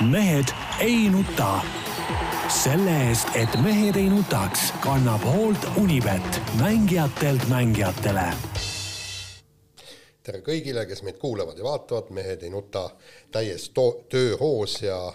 mehed ei nuta. selle eest, et mehed ei nutaks, kannab hoolt Unibet, mängijatelt mängijatele. tere kõigile, kes meid kuulavad ja vaatavad, Mehed ei nuta täies to-, tööhoos ja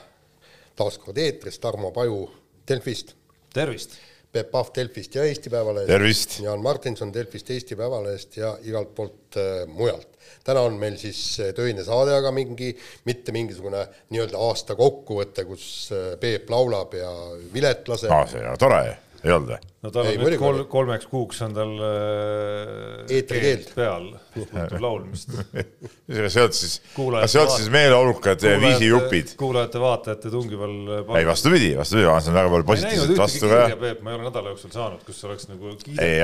taas kord eetris Tarmo Paju Delfist. tervist! Peep Pahv Delfist ja Eesti Päevalehest. Jaan Martinson Delfist, Eesti Päevalehest ja igalt poolt äh, mujalt. täna on meil siis äh, töine saade, aga mingi, mitte mingisugune nii-öelda aasta kokkuvõte, kus äh, Peep laulab ja Vilet laseb aa, see on tore, ei olnud või? no tal Ei, on nüüd kol, oli. kolmeks kuuks on tal äh, Eetrikeeld. peal, laulmist. see olnud siis, kas see olnud siis meeleolukad viisijupid? kuulajate-vaatajate tungival ei, vastupidi, vastupidi, ma saan väga palju ma ei näinud positiivset vastu ka. Peep, ma ei ole nädala jooksul saanud, kus oleks nagu ei,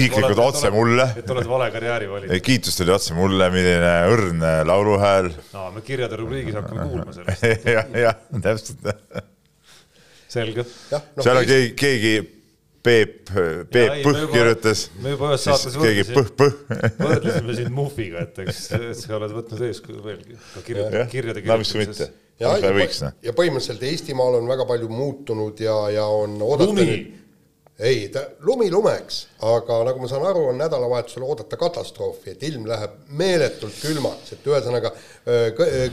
isiklikult otse mulle, et oled vale karjääri valinud. kiitus tuli otse mulle, milline õrn lauluhääl. no me kirjade rubriigis hakkame kuulma sellest, jah, jah, täpselt. selge. noh seal on keegi, keegi Peep, Peep ei, Põh me juba- kirjutas, me juba ühes siis saates Põh-Põh. võrdlesime sind Muffiga, et eks sa oled võtnud eeskuju veelgi ka kirjade, kirjade no mitte. ja, ja, noh. ja põhimõtteliselt Eestimaal on väga palju muutunud ja, ja on oodata lumi, ei, ta lumi lumeks, aga nagu ma saan aru, on nädalavahetusel oodata katastroofi, et ilm läheb meeletult külmaks, et ühesõnaga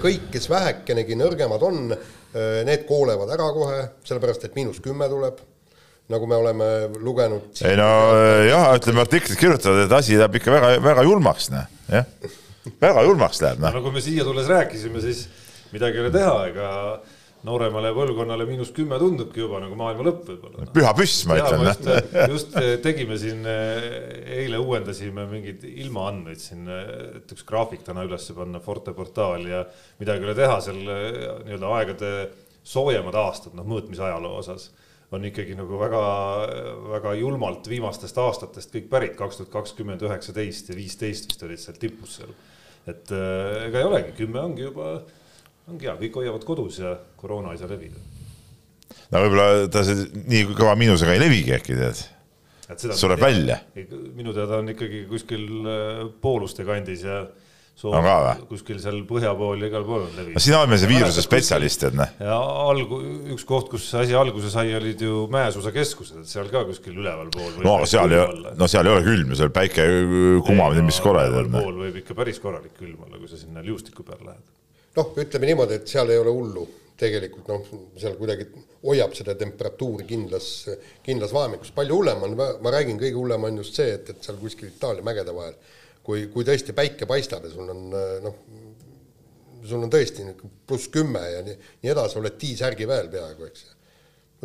kõik, kes vähekenegi nõrgemad on, need koolevad ära kohe, sellepärast et miinus kümme tuleb, nagu me oleme lugenud. ei no jah, ütleme artiklid kirjutavad, et asi läheb ikka väga, väga julmaks, noh, jah. väga julmaks läheb, noh. nagu me siia tulles rääkisime, siis midagi ei ole teha, ega nooremale põlvkonnale miinus kümme tundubki juba nagu maailma lõpp võib-olla. püha püss, ma ütlen, noh. just, just tegime siin, eile uuendasime mingeid ilmaandmeid siin, et üks graafik täna üles panna Forte portaali ja midagi ei ole teha, seal eh, nii-öelda aegade soojemad aastad, noh mõõtmisajaloo osas on ikkagi nagu väga, väga julmalt viimastest aastatest kõik pärit, kaks tuhat kakskümmend üheksateist ja viisteist vist olid seal tipus seal. et eh, ega ei olegi, kümme ongi juba, ongi hea, kõik hoiavad kodus ja koroona ei saa levida. no võib-olla ta see nii kõva miinusega ei levigi äkki, tead. Sureb välja.. minu teada on ikkagi kuskil äh, pooluste kandis ja ka või? kuskil seal põhja pool ja igal pool on no levinud. sina oled meil see viiruse spetsialist, tead, noh. ja algu-, üks koht, kus asi alguse sai, olid ju Mäesuusakeskused, et seal ka kuskil ülevalpool. no aga seal ei, no seal ei ole külm ju, seal päike kumab, mis kore, tead, noh. pool võib ikka päris korralik külm olla, kui sa sinna liustiku peale lähed. noh, ütleme niimoodi, et seal ei ole hullu, tegelikult noh, seal kuidagi hoiab seda temperatuuri kindlas, kindlas vahemikus, palju hullem on, ma räägin, kõige hullem on just see, et, et seal kuskil Itaalia mägede vahel, kui, kui tõesti päike paistab ja sul on noh, sul on tõesti pluss kümme ja nii, nii edasi, oled T-särgi peal peaaegu, eks.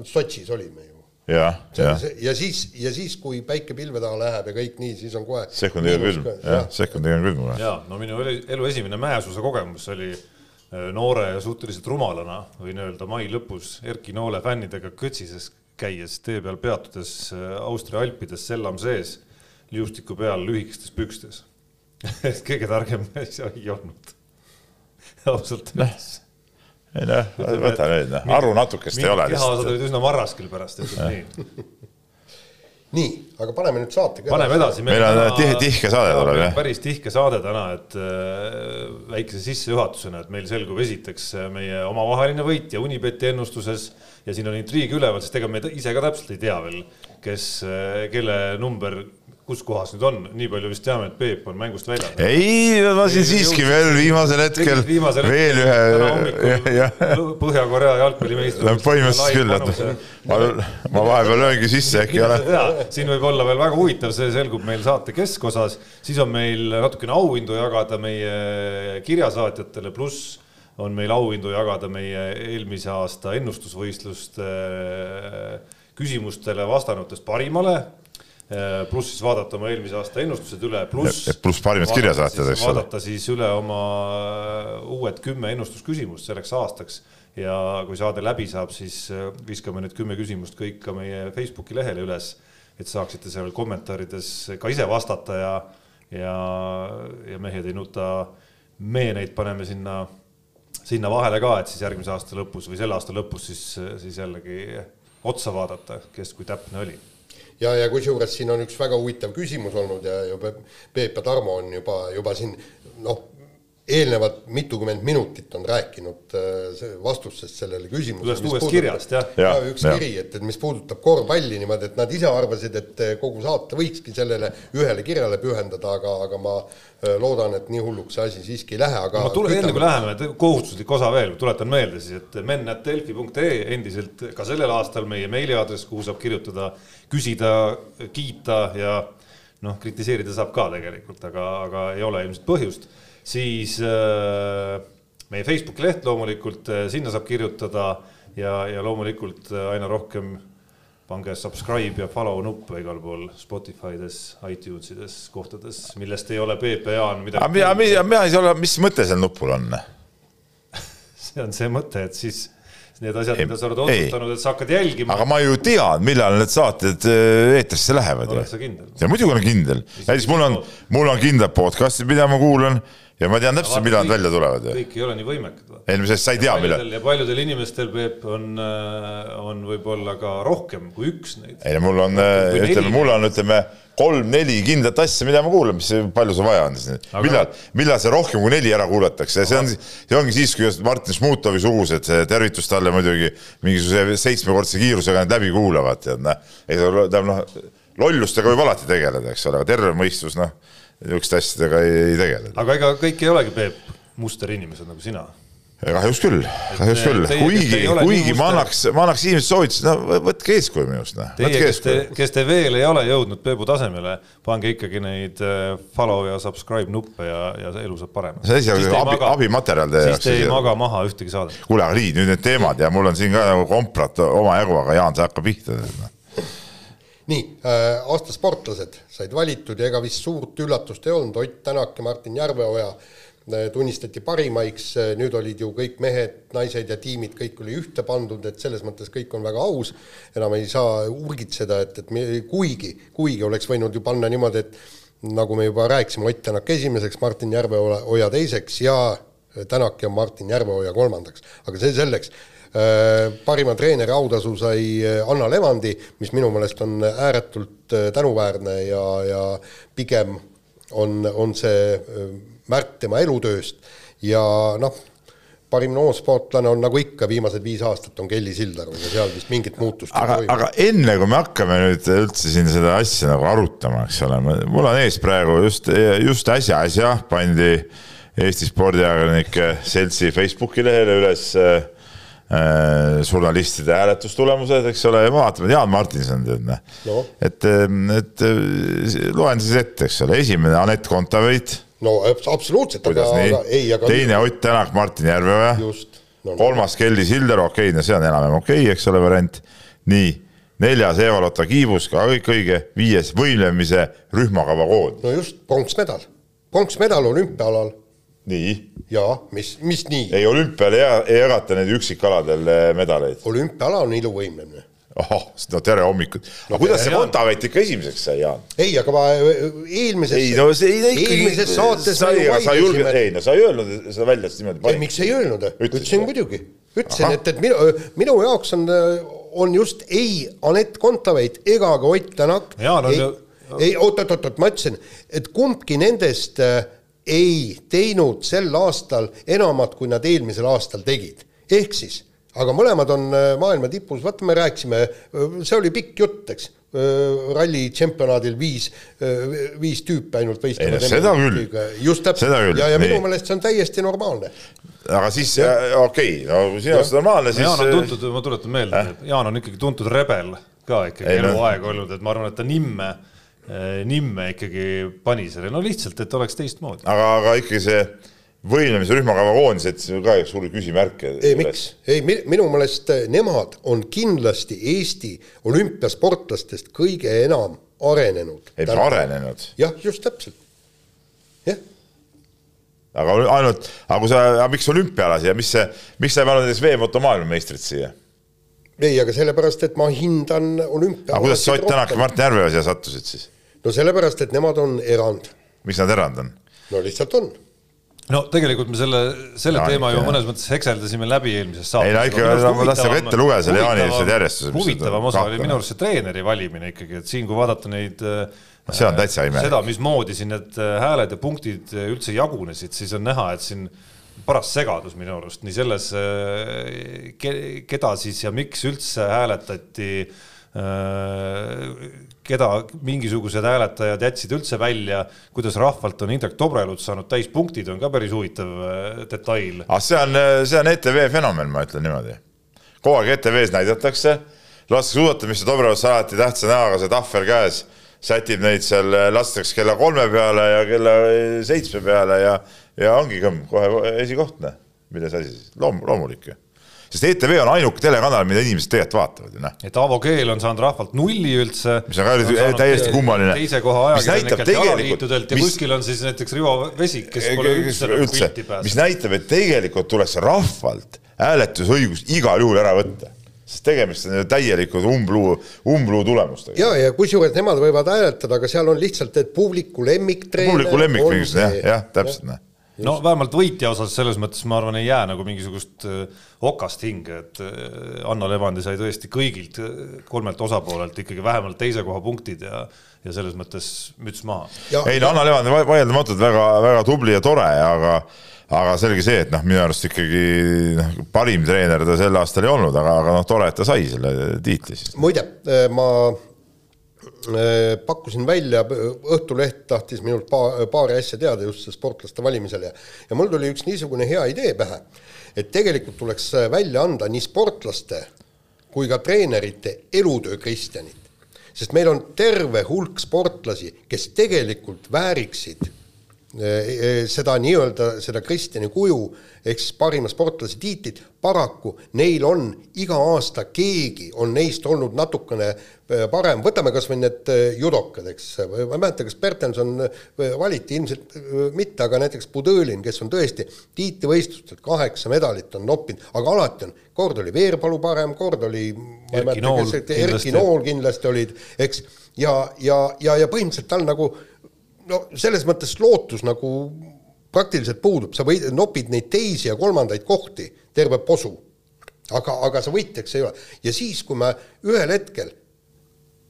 Sotšis olime ju. jah, jah. ja siis, ja siis, kui päike pilve taha läheb ja kõik nii, siis on kohe sekundiga külm, jah, sekundiga on külm kohe. ja no minu elu, elu esimene mäesuusa kogemus oli äh, noore ja suhteliselt rumalana, võin öelda mai lõpus Erki Noole fännidega kõtsises käies tee peal peatudes äh, Austria alpides sellam sees, liustiku peal lühikestes pükstes. kõige targem asja ei olnud. ausalt öeldes. ei noh, võta nüüd, noh, aru natukest ei ole kehaosad olid üsna marras küll pärast, ütleme nii. nii, aga paneme nüüd saate ka paneme edasi. Meil on tihe- tihke saade tuleb, jah. päris tihke saade täna, et äh, väikese sissejuhatusena, et meil selgub esiteks äh, meie omavaheline võit ja Unibeti ennustuses ja siin on intriig üleval, sest ega me ise ka täpselt ei tea veel, kes, kelle number kus kohas nüüd on, nii palju vist teame, et Peep on mängust väljas. ei, ma siin siiski veel viimasel hetkel viimasel veel ühe, Põhja-Korea jalgpallimeistri. põhimõtteliselt küll, et ma, ma vahepeal lööngi sisse, äkki olen. jaa, siin võib olla veel väga huvitav, see selgub meil saate keskosas, siis on meil natukene auhindu jagada meie kirjasaatjatele, pluss on meil auhindu jagada meie eelmise aasta ennustusvõistluste küsimustele vastanutest parimale, pluss siis vaadata oma eelmise aasta ennustused üle, pluss pluss parimad kirjasaatjad, eks ole. vaadata siis üle oma uued kümme ennustusküsimust selleks aastaks. Ja kui saade läbi saab, siis äh, viskame need kümme küsimust kõik ka meie Facebooki lehele üles, et saaksite seal kommentaarides ka ise vastata ja, ja, ja mehed ei nuta, me neid paneme sinna, sinna vahele ka, et siis järgmise aasta lõpus või selle aasta lõpus siis, siis jällegi otsa vaadata, kes kui täpne oli ja, ja kusjuures siin on üks väga huvitav küsimus olnud ja juba Peep ja Tarmo on juba, juba siin noh, eelnevalt mitukümmend minutit on rääkinud äh, vastustest sellele küsimusele. ühest uuest kirjast, jah. ja, ja üks ja. kiri, et, et mis puudutab korvpalli niimoodi, et nad ise arvasid, et äh, kogu saate võikski sellele ühele kirjale pühendada, aga, aga ma äh, loodan, et nii hulluks see asi siiski ei lähe, aga ma tulen enne kui läheme, kohustuslik osa veel, tuletan meelde siis, et men.delfi.ee endiselt ka sellel aastal meie meiliaadress, kuhu saab kirjutada, küsida, kiita ja noh, kritiseerida saab ka tegelikult, aga, aga ei ole ilmselt põhjust siis äh, meie Facebooki leht loomulikult, äh, sinna saab kirjutada ja, ja loomulikult äh, aina rohkem pange subscribe ja follow nuppe igal pool Spotify'des, iTunesides, kohtades, millest ei ole Peep ja Jaan midagi. aga mina, mina ei saa aru, mis mõte seal nupul on? see on see mõte, et siis need asjad, mida sa oled otsustanud, et sa hakkad jälgima. aga ma ju tean, millal need saated eetrisse lähevad. oled sa kindel? ja muidugi olen kindel. näiteks mul on, mul on kindlad podcast'id, mida ma kuulan ja ma tean täpselt, millal nad välja tulevad. kõik ei ole nii võimekad. ei no sest sa ei tea, millal. ja paljudel inimestel, Peep, on, äh, on võib-olla ka rohkem kui üks neid. ei no mul on, äh, ütleme, mul on, ütleme, kolm-neli kindlat asja, mida ma kuulan, mis palju sul vaja on siis. millal, millal see rohkem kui neli ära kuulatakse, see on, see ongi siis, kui Martin Šmutovi sugused, tervitus talle muidugi, mingisuguse seitsmekordse kiirusega need läbi kuulavad, tead, noh. ei, tähendab, noh, lollustega võib alati tegeleda, eks ole, aga terve mõistus, noh niisuguste asjadega ei, ei tegele. aga ega kõik ei olegi, Peep, musterinimesed nagu sina kahjuks küll, kahjuks küll, kuigi, kuigi ma annaks, ma annaks inimesele soovitusi, no võtke eeskuju minust, noh. Teie, kes te, kes te veel ei ole jõudnud Peebu tasemele, pange ikkagi neid äh, follow ja subscribe nuppe ja, ja elu saab paremaks. see asi on abi, abimaterjal teie jaoks. siis te ei maga maha ühtegi saadet. kuule, aga nii, nüüd need teemad ja mul on siin ka nagu komprat omajagu, aga Jaan, sa hakka pihta nii äh,, aasta sportlased said valitud ja ega vist suurt üllatust ei olnud, Ott Tänak ja Martin Järveoja äh, tunnistati parimaiks, äh, nüüd olid ju kõik mehed, naised ja tiimid, kõik oli ühte pandud, et selles mõttes kõik on väga aus, enam ei saa urgitseda, et, et me, kuigi, kuigi oleks võinud ju panna niimoodi, et nagu me juba rääkisime, Ott Tänak esimeseks, Martin Järveoja teiseks ja Tänak ja Martin Järveoja kolmandaks, aga see selleks parima treeneri autasu sai äh, Anna Levandi, mis minu meelest on ääretult äh, tänuväärne ja, ja pigem on, on see märk tema elutööst. Ja noh, parim noorsportlane on nagu ikka viimased viis aastat on Kelly Sildaru ja seal vist mingit muutust aga, aga enne kui me hakkame nüüd üldse siin seda asja nagu arutama, eks ole, mul on ees praegu just, just äsja-äsja pandi Eesti Spordiajakirjanike Seltsi Facebooki lehele üles äh, Äh, žurnalistide hääletustulemused, eks ole, ja ma vaatan, Jaan Martinson tead noh no. et, ähm, et äh, loen siis ette, eks ole, esimene Anett Kontaveit. no absoluutselt, aga, aga ei, aga. teine Ott Tänak, Martin Järveoja. No, kolmas Kelly Sildaru, okei okay,, no see on enam-vähem okei okay,, eks ole, variant. nii, neljas Eva-Lotta Kiibus, ka kõik õige, viies võimlemise rühmakava kood. no just, pronksmedal, pronksmedal olümpiaalal nii. jaa, mis, mis nii? ei, olümpial ei, ei jagata neid üksikaladel eh, medaleid. olümpiaala on iluvõimlemine. ahah, no tere hommikut no,. aga kuidas see Kontaveit ikka esimeseks sai, Jaan? ei, aga ma eh, eelmises, ei, no see, ei, eelmises saates sa, sa ei julge, ei no sa ei öelnud seda välja niimoodi. ei, miks ei öelnud, ütlesin muidugi, ütlesin, et, et minu, minu jaoks on, on just ei Anett Kontaveit ega ka Ott Tänak. ei, ei oot-oot-oot, ma ütlesin, et kumbki nendest äh, ei teinud sel aastal enamat, kui nad eelmisel aastal tegid. ehk siis, aga mõlemad on äh, maailma tipus, vaata, me rääkisime, äh, see oli pikk jutt, eks äh, ralli tšempionaadil viis, viis tüüpi ainult võistlevad. seda küll. just täpselt, ja, ja minu meelest see on täiesti normaalne. aga siis okei okay,, no sinu arust normaalne, siis. Jaan on tuntud, ma tuletan meelde äh?, Jaan on ikkagi tuntud rebel ka ikkagi eluaeg olnud, et ma arvan, et ta nimme Äh, nimme ikkagi pani selle, no lihtsalt, et oleks teistmoodi. aga, aga ikkagi see võimlemise rühmakava koondised, see on ka üks suur küsimärk. ei, miks, ei minu meelest äh, nemad on kindlasti Eesti olümpiasportlastest kõige enam arenenud. ei, mis arenenud? jah, just täpselt, jah aga ainult, aga kui sa, aga miks olümpialasi ja mis see, miks sa ei pannud näiteks veemoto maailmameistrit siia? ei, aga sellepärast, et ma hindan olümpia. aga kuidas sa Ott Tänak ja Martin Järveoja siia sattusid siis? No sellepärast, et nemad on erand. mis nad erand on? no lihtsalt on no tegelikult me selle, selle ja, teema ju mõnes mõttes hekseldasime läbi eelmises saates. ei no ikka, ma tahtsin ka ette lugeda selle Jaani järjestuse. huvitavam osa oli minu arust see treeneri valimine ikkagi, et siin, kui vaadata neid äh, see on täitsa imelik. seda, mismoodi siin need äh, hääled ja punktid äh, üldse jagunesid, siis on näha, et siin paras segadus minu arust nii selles, keda siis ja miks üldse hääletati keda mingisugused hääletajad jätsid üldse välja, kuidas rahvalt on Indrek Tobrelut saanud täispunktid, on ka päris huvitav detail. ah, see on, see on ETV fenomen, ma ütlen niimoodi. kogu aeg ETV-s näidatakse laskesuusatamist ja Dobrevas alati tähtsa näoga see tahvel käes, sätib neid seal, lastakse kella kolme peale ja kella seitsme peale ja, ja ongi kõmm, kohe esikoht, noh. milles asi siis, loom-, loomulik ju sest ETV on ainuke telekanal, mida inimesed tegelikult vaatavad ju noh. et Aavo Keel on saanud rahvalt nulli üldse. mis on ka täiesti kummaline. teise koha ajakirjanikelt ja alaliitudelt ja mis, kuskil on siis näiteks Rivo Vesik, kes pole üldse, üldse pilti pääsenud. mis näitab, et tegelikult tuleks rahvalt hääletusõigus igal juhul ära võtta sest tegemist on ju täielikult umbluu, umbluu tulemustega. ja, ja kusjuures nemad võivad hääletada, aga seal on lihtsalt, et publiku lemmiktreener. publiku lemmik mingisugune jah, jah, täpselt noh no vähemalt võitja osas selles mõttes ma arvan, ei jää nagu mingisugust äh, okast hinge, et äh, Anna Levandi sai tõesti kõigilt äh, kolmelt osapoolelt ikkagi vähemalt teise koha punktid ja ja selles mõttes müts maha. ei no Anna Levandi vaieldamatult väga-väga tubli ja tore, aga aga selge see, et noh, minu arust ikkagi noh, parim treener ta sel aastal ei olnud, aga, aga noh, tore, et ta sai selle tiitli siis. muide, ma pakkusin välja, Õhtuleht tahtis minult paar, paari asja teada just sportlaste valimisel ja ja mul tuli üks niisugune hea idee pähe, et tegelikult tuleks välja anda nii sportlaste kui ka treenerite elutöö Kristjanit. sest meil on terve hulk sportlasi, kes tegelikult vääriksid äh, äh, seda nii-öelda, seda Kristjani kuju ehk siis parima sportlase tiitlit, paraku neil on iga aasta keegi on neist olnud natukene äh, parem, võtame kas või need äh, judokad, eks, ma ei mäleta, kas Bertelson äh, valiti, ilmselt mitte, aga näiteks Budõlin, kes on tõesti tiitlivõistlustel kaheksa medalit on noppinud, aga alati on, kord oli Veerpalu parem, kord oli Erki Nool kindlasti olid, eks, ja, ja, ja, ja põhimõtteliselt tal nagu no selles mõttes lootus nagu praktiliselt puudub, sa võid, nopid neid teisi ja kolmandaid kohti, terve posu. aga, aga sa võitjaks ei ole. ja siis, kui me ühel hetkel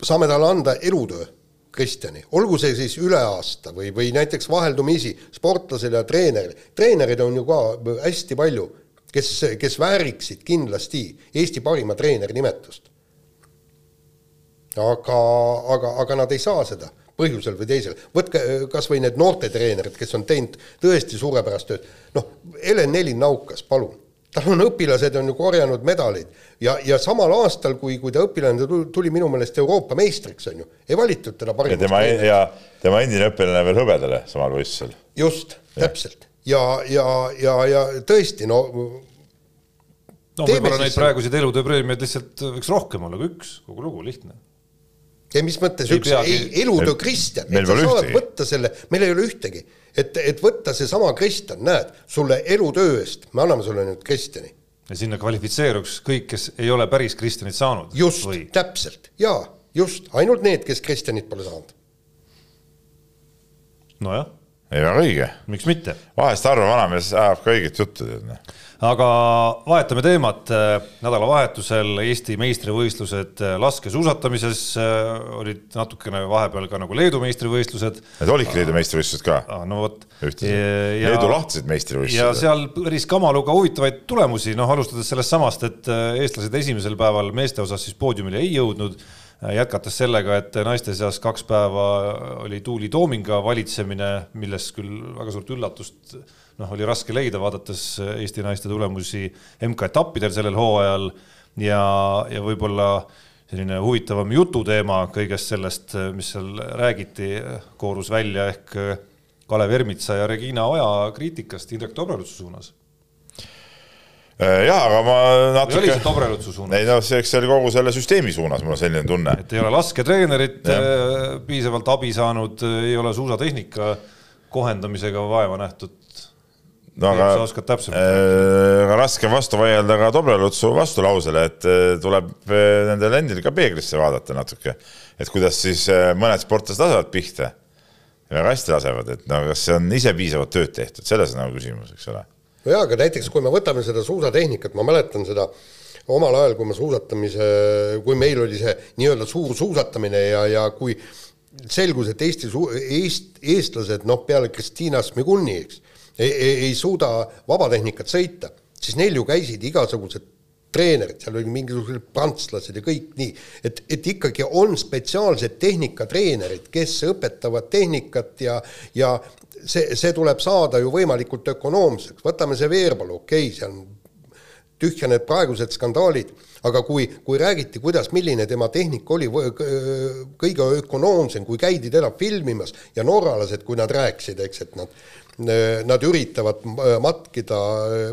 saame talle anda elutöö, Kristjani, olgu see siis üle aasta või, või näiteks vaheldumisi sportlasele ja treenerile, treenereid on ju ka hästi palju, kes, kes vääriksid kindlasti Eesti parima treeneri nimetust. aga, aga, aga nad ei saa seda põhjusel või teisel. võtke äh, kas või need noortetreenerid, kes on teinud tõesti suurepärast tööd. noh, Helen Nelin Naukas, palun. tal on õpilased on ju korjanud medaleid ja, ja samal aastal, kui, kui ta õpilane tuli minu meelest Euroopa meistriks, on ju, ei valitud teda parimaks. ja tema, e- ja tema endine õpilane veel hõbedale samal võistlusel. just, täpselt. ja, ja, ja, ja tõesti, no no võib-olla neid praeguseid elutööpreemiaid lihtsalt võiks rohkem olla kui üks, kogu lugu, lihtne ja mis mõttes ei üks peagi... ei, elutöö Kristjan, et sa saad ühtegi. võtta selle, meil ei ole ühtegi, et, et võtta seesama Kristjan, näed, sulle elutöö eest, me anname sulle nüüd Kristjani. ja sinna kvalifitseeruks kõik, kes ei ole päris Kristjanit saanud. just, täpselt, jaa, just, ainult need, kes Kristjanit pole saanud. nojah. ei, väga õige. miks mitte? vahest harva vanamees ajab ka õiget juttu, tead noh aga vahetame teemat. nädalavahetusel Eesti meistrivõistlused laskesuusatamises olid natukene vahepeal ka nagu Leedu meistrivõistlused. Need olidki Leedu meistrivõistlused ka? no vot. Leedu lahtised meistrivõistlused. ja seal päris kamaluga huvitavaid tulemusi, noh alustades sellest samast, et eestlased esimesel päeval meeste osas siis poodiumile ei jõudnud jätkates sellega, et naiste seas kaks päeva oli Tuuli Toominga valitsemine, millest küll väga suurt üllatust noh, oli raske leida, vaadates Eesti naiste tulemusi MK-etappidel sellel hooajal ja, ja võib-olla selline huvitavam jututeema kõigest sellest, mis seal räägiti, koorus välja ehk Kalev Ermitsa ja Regina Oja kriitikast Indrek Tobrelutsu suunas äh, jaa, aga ma natuke. oli see Tobrelutsu suunas? ei no see, eks see oli kogu selle süsteemi suunas, mul on selline tunne. et ei ole lasketreenerit äh, piisavalt abi saanud, ei ole suusatehnika kohendamisega vaeva nähtud no aga, sa oskad täpsemalt äh,. aga raske vastu vaielda ka Dobrelutsu vastulausele, et äh, tuleb äh, nendel endil ka peeglisse vaadata natuke, et kuidas siis äh, mõned sportlased lasevad pihta. väga hästi lasevad, et no kas see on ise piisavalt tööd tehtud, selles on nagu küsimus, eks ole. no jaa, aga näiteks kui me võtame seda suusatehnikat, ma mäletan seda omal ajal, kui ma suusatamise, kui meil oli see nii-öelda suur suusatamine ja, ja kui selgus, et Eesti, Eest, eestlased, noh, peale Kristiina Smigulni, eks, ei, ei, ei suuda vabatehnikat sõita, siis neil ju käisid igasugused treenerid, seal olid mingisugused prantslased ja kõik nii, et, et ikkagi on spetsiaalsed tehnikatreenerid, kes õpetavad tehnikat ja, ja see, see tuleb saada ju võimalikult ökonoomseks, võtame see Veerpalu, okei okay,, seal on tühja need praegused skandaalid, aga kui, kui räägiti, kuidas, milline tema tehnika oli kõige ökonoomsem, kui käidi teda filmimas ja norralased, kui nad rääkisid, eks, et nad, nad üritavad matkida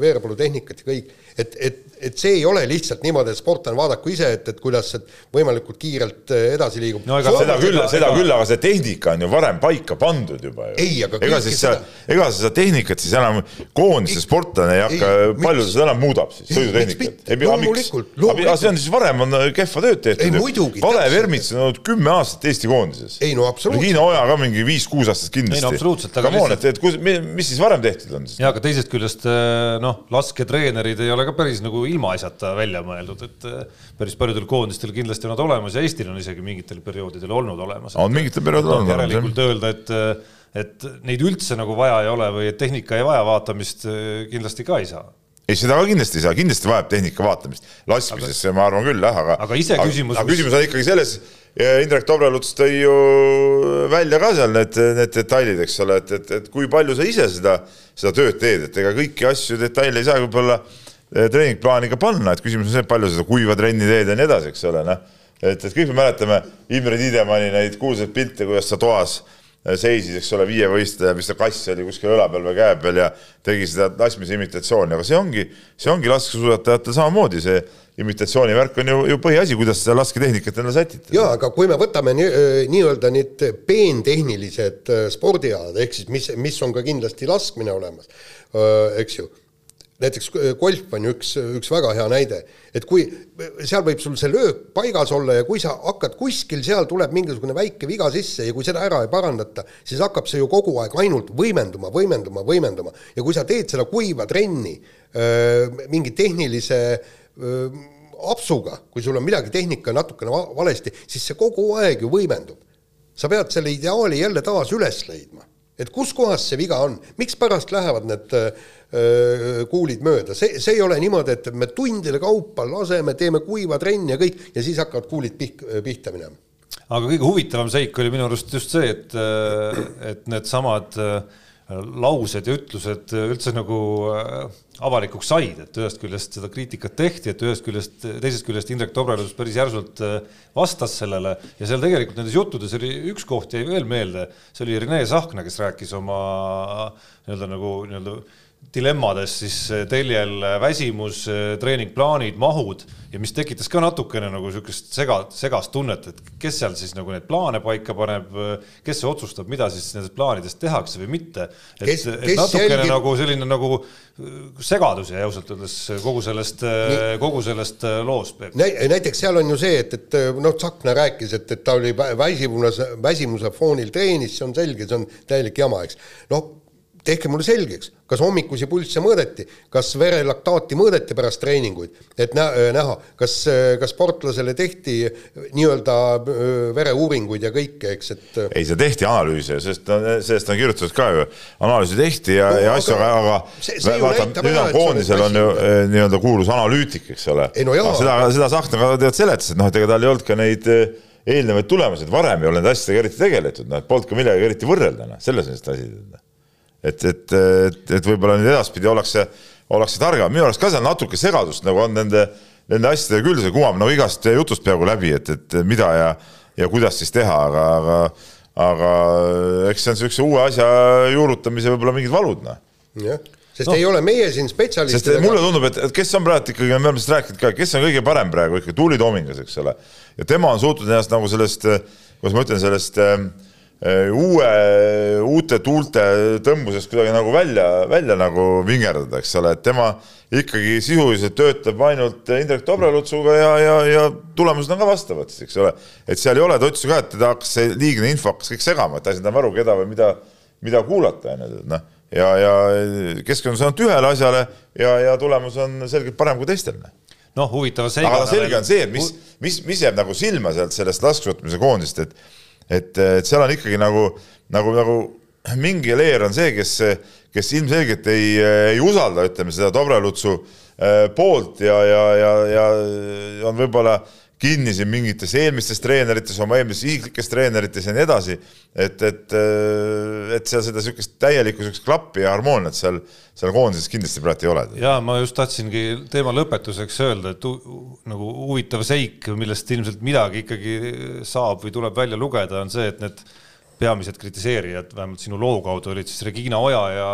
Veerpalu tehnikat ja kõik, et, et et see ei ole lihtsalt niimoodi, et sportlane vaadaku ise, et, et kuidas see võimalikult kiirelt äh, edasi liigub no,. seda küll, seda küll, aga see tehnika on ju varem paika pandud juba ju. ei, aga ega siis seda, ega seda tehnikat siis enam koondise sportlane ei hakka, palju ta seda enam muudab siis, sõidutehnikat? loomulikult, loomulikult. see on siis varem on kehva tööd tehtud. Kalev Ermits on olnud kümme aastat Eesti koondises. ei no absoluutselt. Hiina Oja ka mingi viis-kuus aastat kindlasti. ei no absoluutselt. Come on, et, et kus, mis siis varem tehtud on siis? jaa, aga teisest küljest äh, noh, lasketreenerid ei ole ka päris nagu ilmaasjata välja mõeldud, et äh, päris paljudel koondistel kindlasti on nad olemas ja Eestil on isegi mingitel perioodidel olnud olemas. on mingitel perioodidel olnud. järelikult öelda, et, äh, et neid üldse nagu vaja ei ole või et tehnika ei vaja vaatamist, äh, kindlasti ka ei saa ei, seda ka kindlasti ei saa, kindlasti vajab tehnika vaatamist, laskmises aga, ma arvan küll jah, aga aga ise küsimus aga, aga küsimus on ikkagi selles, Indrek Tobreluts tõi ju välja ka seal need, need detailid, eks ole, et, et, et kui palju sa ise seda, seda tööd teed, et ega kõiki asju, detaile ei saa võib-olla äh, Eh, treeningplaani ka panna, et küsimus on see, palju seda kuiva trenni teed ja nii edasi, eks ole, noh. et, et kõik me mäletame Imre Tiidemanni neid kuulsaid pilte, kuidas ta toas eh, seisis, eks ole, viievõistleja, mis ta kass oli kuskil õla peal või käe peal ja tegi seda laskmise imitatsiooni, aga see ongi, see ongi laskesuusatajatel samamoodi, see imitatsiooni värk on ju, ju põhiasi, kuidas seda lasketehnikat endale sätita. jaa, aga kui me võtame nii-öelda nii need peentehnilised spordialad, ehk siis mis, mis on ka kindlasti laskmine olemas, eks ju näiteks äh, golf on ju üks, üks väga hea näide, et kui seal võib sul see löök paigas olla ja kui sa hakkad kuskil, seal tuleb mingisugune väike viga sisse ja kui seda ära ei parandata, siis hakkab see ju kogu aeg ainult võimenduma, võimenduma, võimenduma. Ja kui sa teed seda kuiva trenni öö, mingi tehnilise öö, apsuga, kui sul on midagi tehnika natukene valesti, siis see kogu aeg ju võimendub. sa pead selle ideaali jälle taas üles leidma. Et kus kohas see viga on, mikspärast lähevad need öö, kuulid mööda, see, see ei ole niimoodi, et me tundide kaupa laseme, teeme kuiva trenni ja kõik ja siis hakkavad kuulid pih-, pihta minema. aga kõige huvitavam seik oli minu arust just see, et, et needsamad laused ja ütlused üldse nagu avalikuks said, et ühest küljest seda kriitikat tehti, et ühest küljest, teisest küljest Indrek Tobrelus päris järsult vastas sellele. Ja seal tegelikult nendes juttudes oli üks koht jäi veel meelde, see oli Rene Sahkna, kes rääkis oma nii-öelda nagu nii-öelda dilemmades siis eh, teljel eh, väsimus, eh, treeningplaanid, mahud ja mis tekitas ka natukene nagu niisugust sega, segast tunnet, et kes seal siis nagu neid plaane paika paneb, kes otsustab, mida siis nendest plaanidest tehakse või mitte. et, et natukene jälgib... nagu selline nagu segadus jäi ausalt öeldes kogu sellest, kogu sellest loost. näiteks seal on ju see, et, et noh, Tsahkna rääkis, et, et ta oli väsimuse, väsimuse foonil treenis, see on selge, see on täielik jama, eks. noh tehke mulle selgeks, kas hommikusi pulsse mõõdeti, kas verelaktaati mõõdeti pärast treeninguid, et nä-, näha, kas, kas sportlasele tehti nii-öelda vereuuringuid ja kõike, eks, et ei, see tehti analüüse, sest sellest on kirjutatud ka ju, analüüsi tehti ja no,, ja asju, aga, aga see, see vaata, nüüd on koondisel on ju nii-öelda kuulus analüütik, eks ole. No, seda, seda Sahkna ka tead seletas, et noh, et ega tal ei olnud ka neid eelnevaid tulemusi, et varem ei ole nende asjadega eriti tegeletud, noh, et polnud ka millegagi eriti võrrelda, noh, selles on see asi et, et, et, et võib-olla nüüd edaspidi ollakse, ollakse targam, minu arust ka seal natuke segadust nagu on nende, nende asjadega küll, see kumab nagu igast jutust peaaegu läbi, et, et mida ja, ja kuidas siis teha, aga, aga, aga eks see on niisuguse uue asja juurutamise võib-olla mingid valud, noh. jah, sest no. ei ole meie siin spetsialistid. sest mulle tundub, et, et kes on praegu ikkagi, me oleme sellest rääkinud ka, kes on kõige parem praegu ikka, Tuuli Toomingas, eks ole. ja tema on suutnud ennast nagu sellest, kuidas ma ütlen, sellest Äh, uue, uute tuulte tõmbusest kuidagi nagu välja, välja nagu vingerdada, eks ole, et tema ikkagi sisuliselt töötab ainult Indrek Dobrelutsuga ja, ja, ja tulemused on ka vastavad, eks ole. et seal ei ole, ta ütles ka, et teda hakkas see liigne info hakkas kõik segama, et ta ei saanud aru, keda või mida, mida kuulata, onju, et noh. ja, ja keskendus ainult ühele asjale ja, ja tulemus on selgelt parem kui teistel noh, noh huvitav seigana. aga selge on see, et mis, mis, mis jääb nagu silma sealt sellest laskesuusatamise koondist, et et, et seal on ikkagi nagu, nagu, nagu mingi leer on see, kes, kes ilmselgelt ei, ei usalda, ütleme seda Dobrelutsu äh, poolt ja, ja, ja, ja on võib-olla kinni siin mingites eelmistes treenerites, oma eelmistes isiklikes treenerites ja nii edasi. et, et, et seal seda niisugust täielikku niisugust klappi ja harmooniat seal, seal koondises kindlasti praegu ei ole. ja ma just tahtsingi teema lõpetuseks öelda, et nagu huvitav seik, millest ilmselt midagi ikkagi saab või tuleb välja lugeda, on see, et need peamised kritiseerijad, vähemalt sinu loo kaudu, olid siis Regina Oja ja,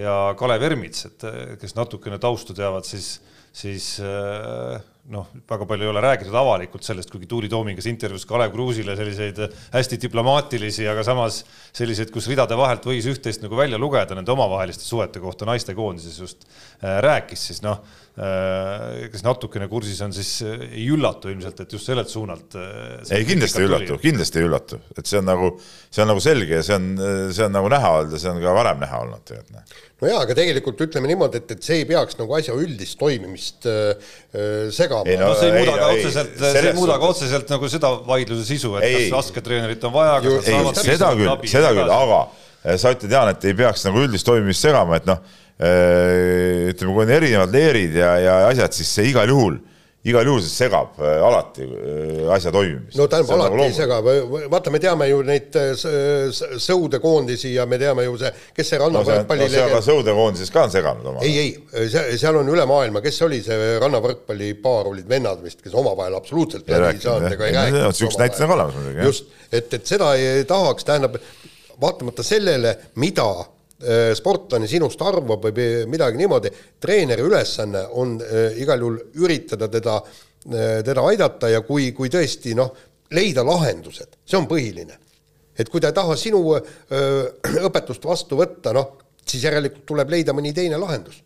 ja Kalev Ermits, et kes natukene taustu teavad, siis, siis äh, noh, väga palju ei ole räägitud avalikult sellest, kuigi Tuuli Toomingas intervjuus Kalev Kruusile selliseid hästi diplomaatilisi, aga samas selliseid, kus ridade vahelt võis üht-teist nagu välja lugeda nende omavaheliste suhete kohta naistekoondises just äh, rääkis, siis noh äh,, kes natukene kursis on, siis äh, ei üllatu ilmselt, et just sellelt suunalt äh,. ei, kindlasti ei üllatu, kindlasti ei üllatu, et see on nagu, see on nagu selge ja see on, see on nagu näha olnud ja see on ka varem näha olnud tegelikult noh no jaa, aga tegelikult ütleme niimoodi, et, et see ei peaks nagu asja üldist toimimist äh, äh segama. No, no see ei muuda ka otseselt, see ei muuda ka otseselt nagu seda vaidluse sisu, et ei, kas lasketreenerit on vaja, kas nad saavad seda küll, seda küll, aga äh, sa ütled, Jaan, et ei peaks nagu üldist toimimist segama, et noh, äh, ütleme, kui on erinevad leerid ja, ja asjad, siis see igal juhul igal juhul see segab äh, alati äh, asja toimimist. no tähendab, alati nagu ei sega, vaata, me teame ju neid äh, sõudekoondisi ja me teame ju see, kes see rannavõrkpalli no, sõudekoondises ka on seganud oma. ei, ei, seal on üle maailma, kes oli see rannavõrkpallipaar, olid vennad vist, kes omavahel absoluutselt läbi ei saanud ega ei rääkinud. üks näide on olemas muidugi. just, et, et seda ei tahaks, tähendab, vaatamata sellele, mida Äh, sportlane sinust arvab või midagi niimoodi, treeneri ülesanne on äh, igal juhul üritada teda, äh, teda aidata ja kui, kui tõesti noh, leida lahendused, see on põhiline. et kui ta ei taha sinu öö, õpetust vastu võtta, noh, siis järelikult tuleb leida mõni teine lahendus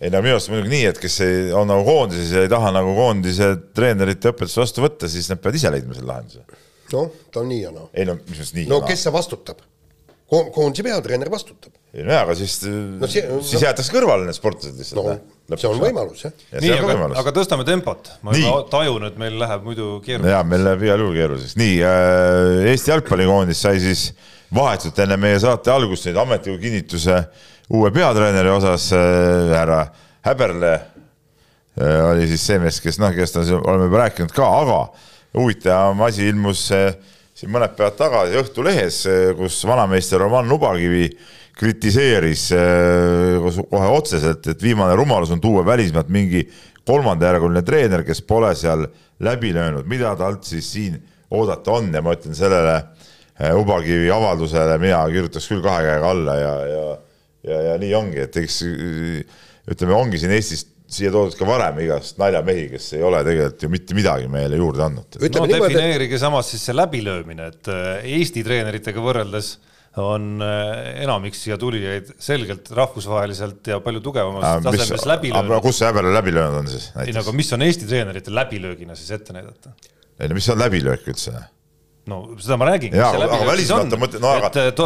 ei no minu arust muidugi nii, et kes ei, on nagu koondises ja ei taha nagu koondise treenerite õpetust vastu võtta, siis nad peavad ise leidma selle lahenduse. noh, ta on nii ja naa. ei no mis mõttes nii no kes see vastutab? Koondise peatreener vastutab. ei no jaa, aga siis no,, siis no, jäetakse kõrvale need sportlased lihtsalt no,. see on võimalus, jah. nii, aga, aga tõstame tempot. ma nii. juba tajun, et meil läheb muidu keeruliseks. jaa, meil läheb igal juhul keeruliseks. nii äh,, Eesti jalgpallikoondis sai siis vahetult enne meie saate algust nüüd ametliku kinnituse uue peatreeneri osas äh,, härra Häberle äh, oli siis see mees, kes noh, kellest oleme juba rääkinud ka, aga huvitavam asi ilmus äh, siin mõned päevad tagasi Õhtulehes, kus vanameister Roman Nubakivi kritiseeris eh, kohe otseselt, et viimane rumalus on tuua välismaalt mingi kolmandajärguline treener, kes pole seal läbi löönud, mida talt siis siin oodata on? Ja ma ütlen sellele eh, Ubakivi avaldusele, mina kirjutaks küll kahe käega alla ja, ja ja, ja nii ongi, et eks ütleme, ongi siin Eestis siia toodud ka varem igast naljamehi, kes ei ole tegelikult ju mitte midagi meile juurde andnud. no defineerige et... samas siis see läbilöömine, et äh, Eesti treeneritega võrreldes on äh, enamik siia tulijaid selgelt rahvusvaheliselt ja palju tugevamas tasemes läbi löönud. kus see häbele läbi löönud on siis? ei no aga mis on Eesti treenerite läbilöögina siis ette näidata? ei no mis on läbilöök üldse? No seda ma räägingi. aga välismaalt on mõte, no aga. et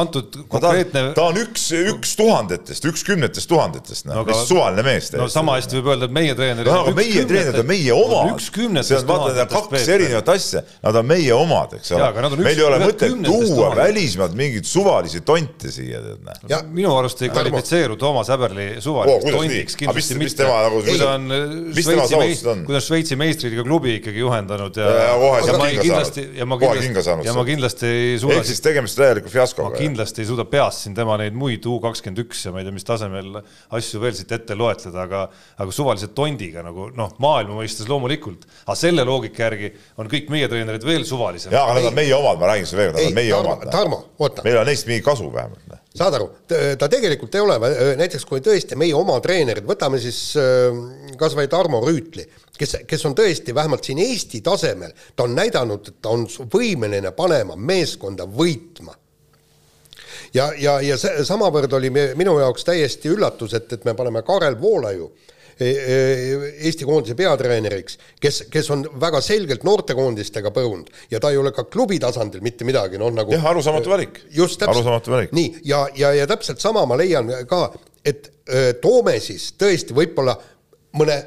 antud konkreetne. ta on üks, üks tuhandetest, üks kümnetest tuhandetest, noh, mis suvaline mees. no sama hästi võib öelda, et meie treenerid. no aga meie treenerid on meie omad. üks kümnetest tuhandetest. kaks erinevat asja, nad on meie omad, eks ole. meil ei ole mõtet tuua välismaalt mingeid suvalisi tonte siia, tead näe. minu arust ei kvalifitseeru Toomas Häberli suvaliseks tondiks kindlasti mitte. kui ta on Šveitsi, kui ta on Šveitsi meistriga klubi ikkagi juhendanud ja, ja ma kindlasti, ja ma kohe kinga saanud. ja ma kindlasti ei suuda. ehk siis tegemist täieliku fiaskoga. ma kindlasti ei suuda peast siin tema neid muid U kakskümmend üks ja ma ei tea, mis tasemel asju veel siit ette loetleda, aga, aga suvalise tondiga nagu noh, maailma mõistes loomulikult, aga selle loogika järgi on kõik meie treenerid veel suvalised. jaa, aga nad on meie omad, ma räägin sulle veel nad on meie Tarmo, omad. Tarmo, oota. meil on neist mingi kasu vähemalt saad aru, ta tegelikult ei ole, näiteks kui tõesti meie oma treenerid, võtame siis äh, kas või Tarmo Rüütli kes, kes on tõesti vähemalt siin Eesti tasemel, ta on näidanud, et ta on võimeline panema meeskonda võitma. ja, ja, ja see samavõrd oli minu jaoks täiesti üllatus, et, et me paneme Karel Voolaiu e, e, Eesti koondise peatreeneriks, kes, kes on väga selgelt noortekoondistega põrunud ja ta ei ole ka klubi tasandil mitte midagi, noh nagu jah, arusaamatu valik. just täpselt, nii, ja, ja, ja täpselt sama ma leian ka, et öö, toome siis tõesti võib-olla mõne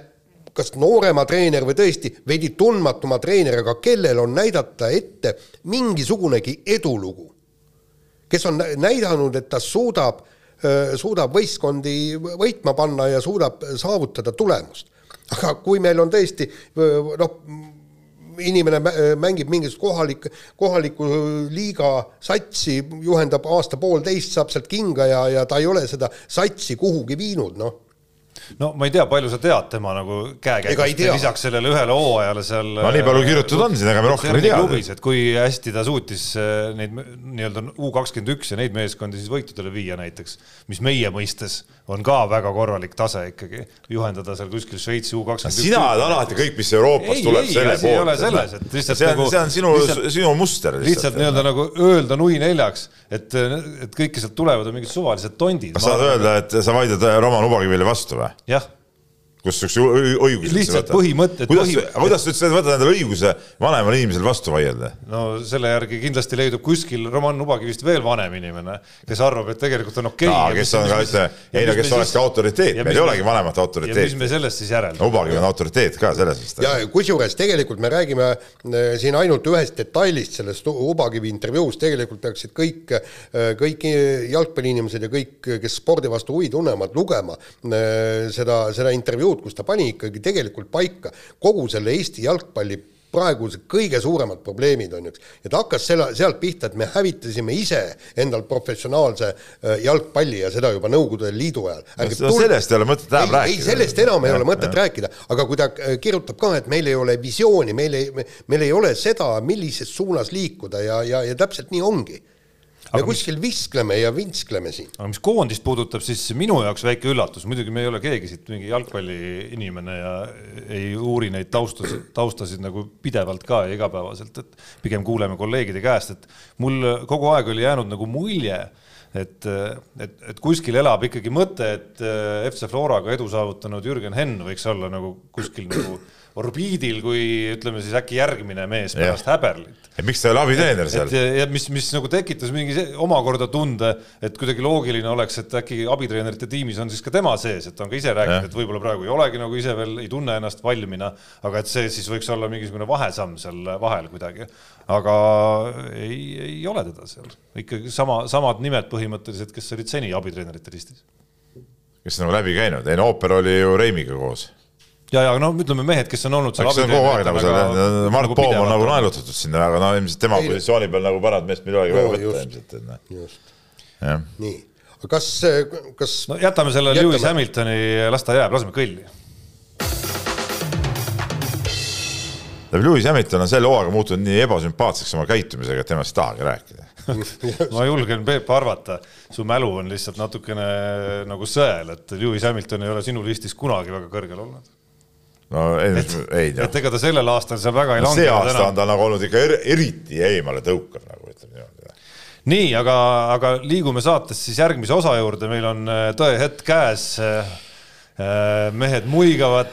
kas noorema treener või tõesti veidi tundmatuma treener, aga kellel on näidata ette mingisugunegi edulugu. kes on näidanud, et ta suudab, suudab võistkondi võitma panna ja suudab saavutada tulemust. aga kui meil on tõesti noh, inimene mängib mingisugust kohalik, kohaliku liiga satsi, juhendab aasta-poolteist, saab sealt kinga ja, ja ta ei ole seda satsi kuhugi viinud, noh no ma ei tea, palju sa tead tema nagu käekäigust lisaks sellele ühele hooajale seal. no nii palju kirjutatud on siin, ega me rohkem ei tea. et kui hästi ta suutis äh, neid nii-öelda U kakskümmend üks ja neid meeskondi siis võitudele viia näiteks, mis meie mõistes on ka väga korralik tase ikkagi, juhendada seal kuskil Šveitsi U kakskümmend üks. sina oled alati kõik, mis Euroopast ei, tuleb, selle poolt. ei ole selles, et lihtsalt see on nagu,, see on sinu, sinu muster. lihtsalt nii-öelda nagu öelda nui neljaks, et, et kõik, kes sealt tulevad, on mingid suvalised tondid. kas saad öelda, et sa vaidled Roman Ubagivile vastu või? jah kus siukse õiguse lihtsalt põhimõtted. kuidas põhi..., kuidas sa üldse võtad endale õiguse vanemale inimesele vastu vaielda? no selle järgi kindlasti leidub kuskil Roman Ubagivist veel vanem inimene, kes arvab, et tegelikult on okei okay.. kes on ka ütle, ei no kes olekski autoriteet, meil ei olegi vanemat autoriteeti. ja mis me sellest siis järeldame? Ubagiv on autoriteet ka selles mõttes. ja kusjuures tegelikult me räägime äh, siin ainult ühest detailist sellest Ubagivi intervjuust, tegelikult peaksid kõik, äh, kõik jalgpalliinimesed ja kõik, kes spordi vastu huvi tunnevad, lugema äh, seda, seda intervjuud jõud, kus ta pani ikkagi tegelikult paika kogu selle Eesti jalgpalli praegused kõige suuremad probleemid on ju, ja ta hakkas selle, sealt pihta, et me hävitasime ise endal professionaalse äh, jalgpalli ja seda juba Nõukogude Liidu ajal. No, sellest ei ole mõtet enam rääkida. ei, sellest enam ei ja, ole mõtet ja. rääkida, aga kui ta äh, kirjutab ka, et meil ei ole visiooni, meil ei, meil ei ole seda, millises suunas liikuda ja, ja, ja täpselt nii ongi me aga kuskil mis... viskleme ja vintskleme siin. aga mis koondist puudutab, siis minu jaoks väike üllatus, muidugi me ei ole keegi siit mingi jalgpalliinimene ja ei uuri neid taustasid, taustasid nagu pidevalt ka ja igapäevaselt, et pigem kuuleme kolleegide käest, et mul kogu aeg oli jäänud nagu mulje, et, et, et kuskil elab ikkagi mõte, et FC Floraga edu saavutanud Jürgen Henn võiks olla nagu kuskil nagu orbiidil kui ütleme siis äkki järgmine mees pärast Häberlit. et miks ta ei ole abiteener seal? ja mis, mis nagu tekitas mingi omakorda tunde, et kuidagi loogiline oleks, et äkki abitreenerite tiimis on siis ka tema sees, et ta on ka ise rääkinud, et võib-olla praegu ei olegi nagu ise veel ei tunne ennast valmina, aga et see siis võiks olla mingisugune vahesamm seal vahel kuidagi. aga ei, ei ole teda seal, ikkagi sama, samad nimed põhimõtteliselt, kes olid seni abitreenerite listis. kes on nagu läbi käinud, ei no ooper oli ju Reimiga koos ja, ja no ütleme mehed, kes on olnud seal. eks see on kogu aeg nagu seal, Mart nagu Poom on nagu naelutatud sinna, aga no ilmselt tema ei, positsiooni peal nagu paremat meest olegi väga võtta ilmselt, et noh. nii, aga kas, kas. no jätame selle jätame. Lewis Hamiltoni, las ta jääb, laseme kõlli. Lewis Hamilton on selle hooaega muutunud nii ebasümpaatseks oma käitumisega, et temast ei tahagi rääkida ma julgen, Peep, arvata, su mälu on lihtsalt natukene nagu sõel, et Lewis Hamilton ei ole sinu listis kunagi väga kõrgel olnud no ei, ei noh. et ega ta sellel aastal seal väga ei no, lange. see aasta täna. on ta nagu olnud ikka er, eriti eemale tõukav, nagu ütleme niimoodi. nii, aga, aga liigume saates siis järgmise osa juurde, meil on äh, tõehetk käes. Äh, äh, mehed muigavad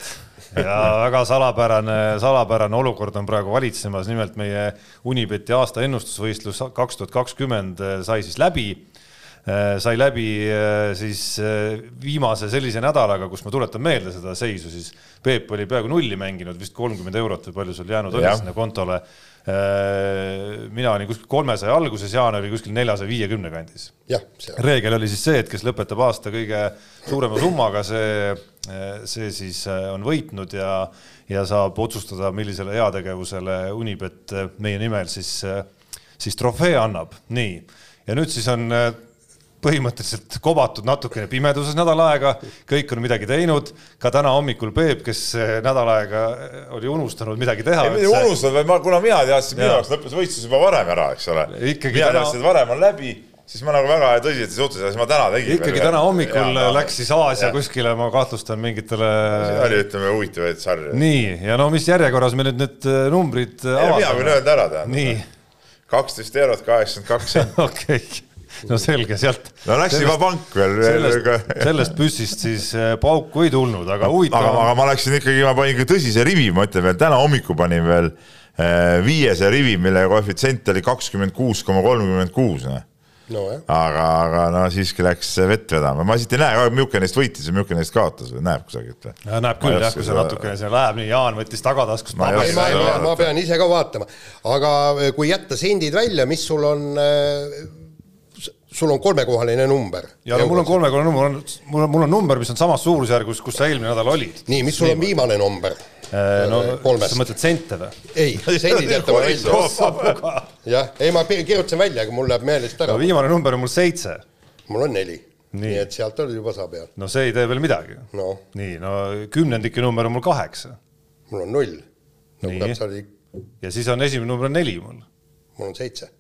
ja väga salapärane, salapärane olukord on praegu valitsemas, nimelt meie Unibeti aasta ennustusvõistlus kaks tuhat kakskümmend sai siis läbi sai läbi siis viimase sellise nädalaga, kus ma tuletan meelde seda seisu, siis Peep oli peaaegu nulli mänginud, vist kolmkümmend eurot või palju sul jäänud oli sinna kontole. Äh, mina olin kuskil kolmesaja alguses, Jaan oli kuskil neljasaja viiekümne kandis. reegel oli siis see, et kes lõpetab aasta kõige suurema summaga, see, see siis äh, on võitnud ja, ja saab otsustada, millisele heategevusele Unibet meie nimel siis, siis trofee annab. nii, ja nüüd siis on põhimõtteliselt kobatud natukene pimeduses nädal aega, kõik on midagi teinud, ka täna hommikul Peep, kes nädal aega oli unustanud midagi teha. ei, mitte unustanud, vaid ma, kuna mina teadsin, minu jaoks lõppes võistlus juba varem ära, eks ole. mina täna... teadsin, et varem on läbi siis ma nagu väga tõsiselt ei suhtunud, siis ma täna tegin. ikkagi täna hommikul ja, läks siis Aasia kuskile, ma kahtlustan mingitele. oli, ütleme, huvitavaid sarju. nii, ja no mis järjekorras me nüüd need äh, numbrid mina võin öelda ära, tähendab. nii. kaksteist eurot, kaheksakümmend kaks senti. okei no selge, sealt. no läks juba pank veel. sellest, sellest püssist siis äh, pauku ei tulnud, aga huvitav. aga, aga ma läksin ikkagi, ma panin tõsise rivi, ma ütlen veel täna hommikul panin veel äh, viiese rivi, mille koefitsient oli kakskümmend kuus koma kolmkümmend kuus, noh Nojah. aga, aga no siiski läks vett vedama, ma siit ei näe, milline neist võitis ja milline neist kaotas või näeb kusagilt või? Näeb küll jah, kui see natukene see läheb nii, Jaan võttis tagataskust Ma ma, ma, ma pean ise ka vaatama, aga eh, kui jätta sendid välja, mis sul on, sul on kolmekohaline number. ja no mul on kolmekordne number, mul on, mul on number, mis on samas suurusjärgus, kus sa eelmine nädal olid. nii, mis sul on viimane number? no kolmest sa. mõtled sente või? ei, sendid jätame välja. jah, ei ma kirjutasin välja, aga mul läheb meelest ära no. viimane number on mul seitse. mul on neli. Nii. et sealt oli juba saa peal. no see ei tee veel midagi. noh, nii, no kümnendike number on mul kaheksa mul on null. no Nii. sa olid, ja siis on esimene number on neli mul. mul on seitse.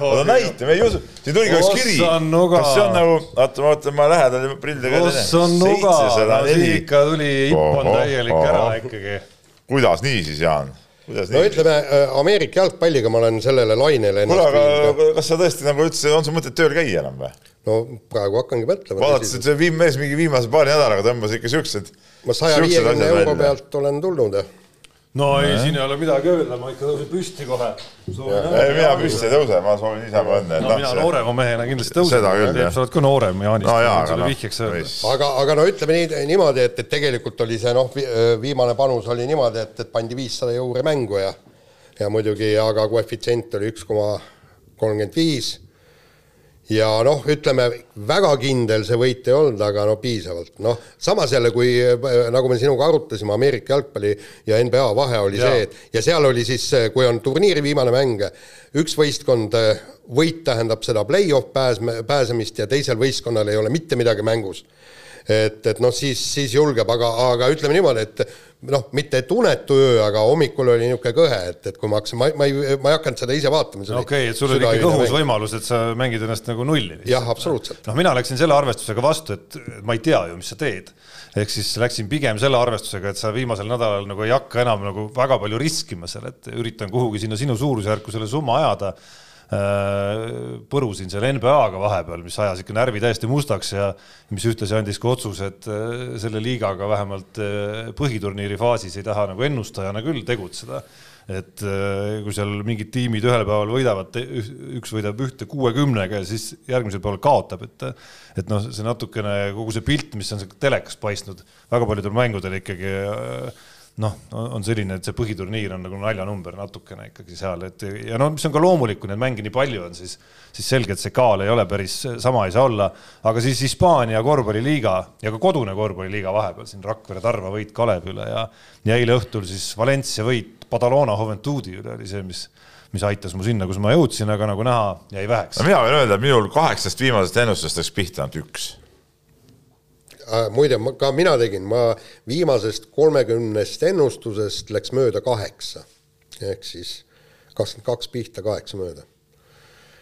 Oota näita, me ei usu, siin tuligi üks kiri. Kas see on nagu, oota, ma vaatan, ma lähedal prillidega. kus on nuga, no siin ikka tuli ipp on täielik ära ikkagi. kuidas nii siis, Jaan? kuidas no nii? ütleme, Ameerika jalgpalliga ma olen sellele lainele kuule, aga kas sa tõesti nagu üldse, on sul mõtet tööl käia enam või? no praegu hakkangi mõtlema. vaadates, et see viim- mees mingi viimase paari nädalaga tõmbas ikka siuksed. ma saja viiekümne euro pealt olen tulnud no ei, siin ei ole midagi öelda, ma ikka tõusen püsti kohe. ei, mina püsti ei tõuse, ma soovin niisama õnne. no mina noorema mehena kindlasti tõusen. Seda küll, jah. sa oled ka noorem, Jaanist no jaa, võin aga sulle noh vihjeks öelda. aga, aga no ütleme nii, niimoodi, et, et tegelikult oli see noh, viimane panus oli niimoodi, et, et pandi viissada euri mängu ja ja muidugi, aga koefitsient oli üks koma kolmkümmend viis ja noh, ütleme väga kindel see võit ei olnud, aga no piisavalt, noh samas jälle, kui äh, nagu me sinuga arutasime, Ameerika jalgpalli ja NBA vahe oli Jaa. see, et ja seal oli siis, kui on turniiri viimane mäng, üks võistkond, võit tähendab seda play-off pääsme, pääsemist ja teisel võistkonnal ei ole mitte midagi mängus et, et noh, siis, siis julgeb, aga, aga ütleme niimoodi, et noh, mitte et unetu öö, aga hommikul oli niisugune kõhe, et, et kui ma hakkasin, ma, ma ei, ma ei hakanud seda ise vaatama. okei, et sul oli ikkagi õhus. võimalus, et sa mängid ennast nagu nulli. jah, absoluutselt. noh, mina läksin selle arvestusega vastu, et ma ei tea ju, mis sa teed. ehk siis läksin pigem selle arvestusega, et sa viimasel nädalal nagu ei hakka enam nagu väga palju riskima seal, et üritan kuhugi sinna sinu suurusjärku selle summa ajada. Põrusin seal NBA-ga vahepeal, mis ajas ikka närvi täiesti mustaks ja mis ühtlasi andis ka otsuse, et äh, selle liigaga vähemalt äh, põhiturniiri faasis ei taha nagu ennustajana küll tegutseda. Et äh, kui seal mingid tiimid ühel päeval võidavad, üks võidab ühte kuuekümnega ja siis järgmisel päeval kaotab, et et noh, see natukene kogu see pilt, mis on telekas paistnud väga paljudel mängudel ikkagi äh, noh, on selline, et see põhiturniir on nagu naljanumber natukene ikkagi seal, et ja no mis on ka loomulik, kui neid mänge nii palju on, siis siis selge, et see kaal ei ole päris sama ei saa olla, aga siis Hispaania korvpalliliiga ja ka kodune korvpalliliiga vahepeal siin Rakvere Tarva võit Kalevi üle ja ja eile õhtul siis Valencia võit Badalona Juventudi üle oli see, mis mis aitas mu sinna, kus ma jõudsin, aga nagu näha, jäi väheks no. mina võin öelda, et minul kaheksast viimasest ennustusest läks pihta ainult üks. Äh, muide, ma ka mina tegin, ma viimasest kolmekümnest ennustusest läks mööda kaheksa ehk siis kakskümmend kaks pihta, kaheksa mööda.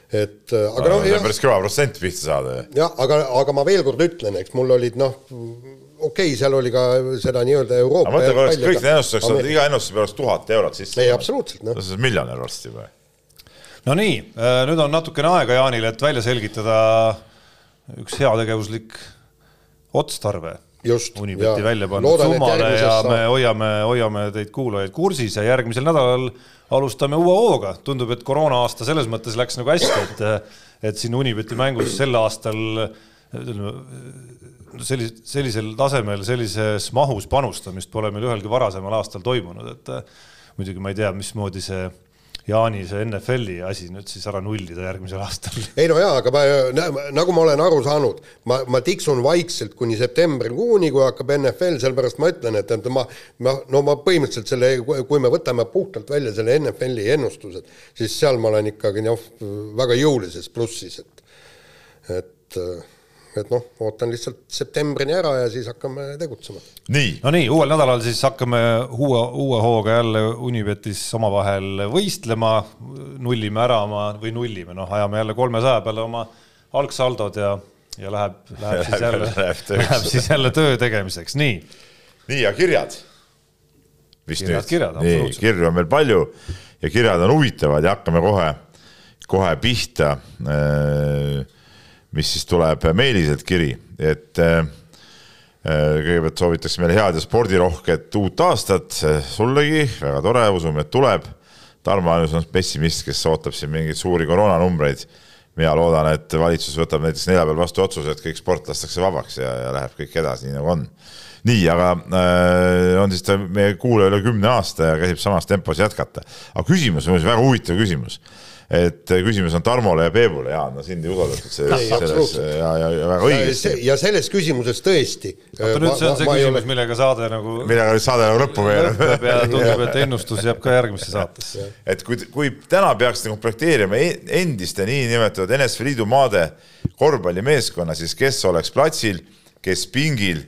et äh, aga noh, jah on, päris kõva protsent pihta saada jah, aga, aga ma veel kord ütlen, eks mul olid noh, okei okay,, seal oli ka seda nii-öelda Euroopa aga mõtle, kui oleks kõik need ennustuseks olnud, iga ennustuse peale oleks tuhat eurot sisse. ei, absoluutselt, noh. see on miljonär varsti juba. no nii, nüüd on natukene aega Jaanile, et välja selgitada üks heategevuslik otstarve Just, Unibeti välja et summale ja me hoiame, hoiame teid kuulajaid kursis ja järgmisel nädalal alustame uue hooga. tundub, et koroona aasta selles mõttes läks nagu hästi, et, et siin Unibeti mängus sel aastal ütleme sellis-, sellisel tasemel, sellises mahus panustamist pole meil ühelgi varasemal aastal toimunud, et muidugi ma ei tea, mismoodi see Jaani see NFL-i asi nüüd siis ära nullida järgmisel aastal. ei no jaa, aga ma, nagu ma olen aru saanud, ma, ma tiksun vaikselt kuni septembrikuuni, kui hakkab NFL, sellepärast ma ütlen, et, et ma, ma, no ma põhimõtteliselt selle, kui me võtame puhtalt välja selle NFL-i ennustused, siis seal ma olen ikkagi noh, väga jõulises plussis, et et, et noh, ootan lihtsalt septembrini ära ja siis hakkame tegutsema. nii, no nii, uuel nädalal siis hakkame uue, uue hooga jälle Unibetis omavahel võistlema, nullime ära oma või nullime, noh, ajame jälle kolmesaja peale oma algsaldod ja, ja läheb, läheb siis jälle, Läheb siis jälle töö tegemiseks, nii. nii ja kirjad. vist Kirjad, nüüd kirjad,, nii kirju on meil palju ja kirjad on huvitavad ja hakkame kohe, kohe pihta. Mis siis tuleb Meeliselt kiri, et äh, kõigepealt soovitakse meile head ja spordirohket uut aastat sullegi, väga tore, usume, et tuleb. Tarmo Ainus on pessimist, kes ootab siin mingeid suuri koroonanumbreid. mina loodan, et valitsus võtab näiteks neljapäeval vastu otsuse, et kõik sport lastakse vabaks ja, ja läheb kõik edasi, nii nagu on. nii, aga äh, on siis ta meie kuulaja üle kümne aasta ja käsib samas tempos jätkata. aga küsimus, väga huvitav küsimus et küsimus on Tarmole ja Peebule, Jaan, no sind ei usaldatud selles ja, ja, ja väga õigesti. ja selles küsimuses tõesti. oota nüüd see on see küsimus ole..., millega saade nagu. millega nüüd saade nagu lõppu veereb. ja tundub, et ennustus jääb ka järgmisse saatesse. et kui, kui täna peaksite komplekteerima e-, endiste niinimetatud NSV Liidu maade korvpallimeeskonna, siis kes oleks platsil, kes pingil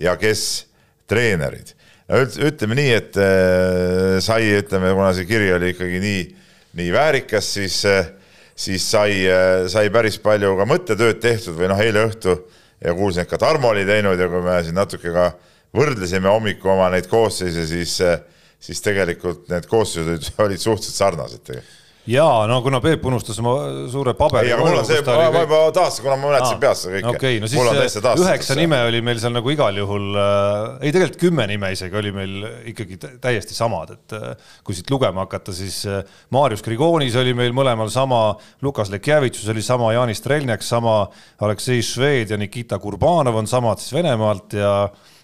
ja kes treenerid? ütleme nii, et äh, sai, ütleme, kuna see kiri oli ikkagi nii nii väärikas, siis, siis sai, sai päris palju ka mõttetööd tehtud või noh, eile õhtu ja kuulsin, et ka Tarmo oli teinud ja kui me siin natuke ka võrdlesime hommiku oma neid koosseise, siis, siis tegelikult need koosseisud olid suhteliselt sarnased tegelikult jaa, no kuna Peep unustas oma suure paberi. ei, aga mul on see, ma, ma juba taastasin, kuna ma mäletasin peast seda kõike okay,. No siis üheksa nime oli meil seal nagu igal juhul äh,, ei tegelikult kümme nime isegi oli meil ikkagi täiesti samad, et äh, kui siit lugema hakata, siis äh, Marius Grigonis oli meil mõlemal sama, Lukas Lekjevitsus oli sama, Janis Strelnjak sama, Aleksei Šved ja Nikita Kurbanov on samad siis Venemaalt ja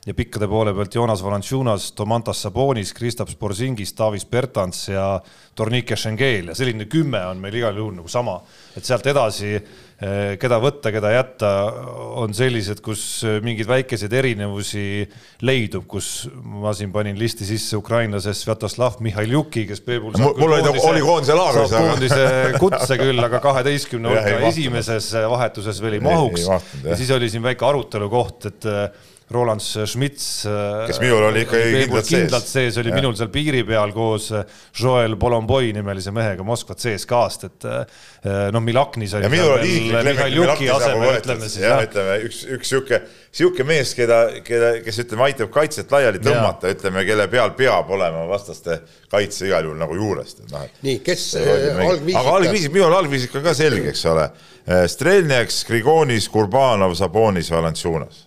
ja pikkade poole pealt Joonas Valanciunas, Tomantas Sabonis, Kristaps Borzingis, Davis Bertans ja Tornike Schengel ja selline kümme on meil igal juhul nagu sama, et sealt edasi, eh, keda võtta, keda jätta, on sellised, kus mingeid väikeseid erinevusi leidub, kus ma siin panin listi sisse ukrainlase Svjatoslav Mihhailjuki, kes Peebul saab mul oli, oli koondise laagris. saab koondise kutse küll, aga kaheteistkümne hulka esimeses vahetuses veel ei mahuks. ja siis oli siin väike arutelu koht, et Roland Schmitz. kes minul oli ikkagi kindlalt sees. kindlalt sees oli ja. minul seal piiri peal koos Joel Bolomboi nimelise mehega Moskva CSKA-st, et eh, noh, Milaknis oli. ja minul oli isiklik lemmik Milaknis nagu võetud, jah, ütleme üks, üks sihuke, sihuke mees, keda, keda, kes ütleme, aitab kaitset laiali tõmmata, ütleme, kelle peal peab olema vastaste kaitse igal juhul nagu juurest, et noh. nii, kes algviisik. aga algviisik, minul algviisik on ka selge, eks ole. Strelniaks, Grigonis, Kurbanov, Sabonis, Valanciunas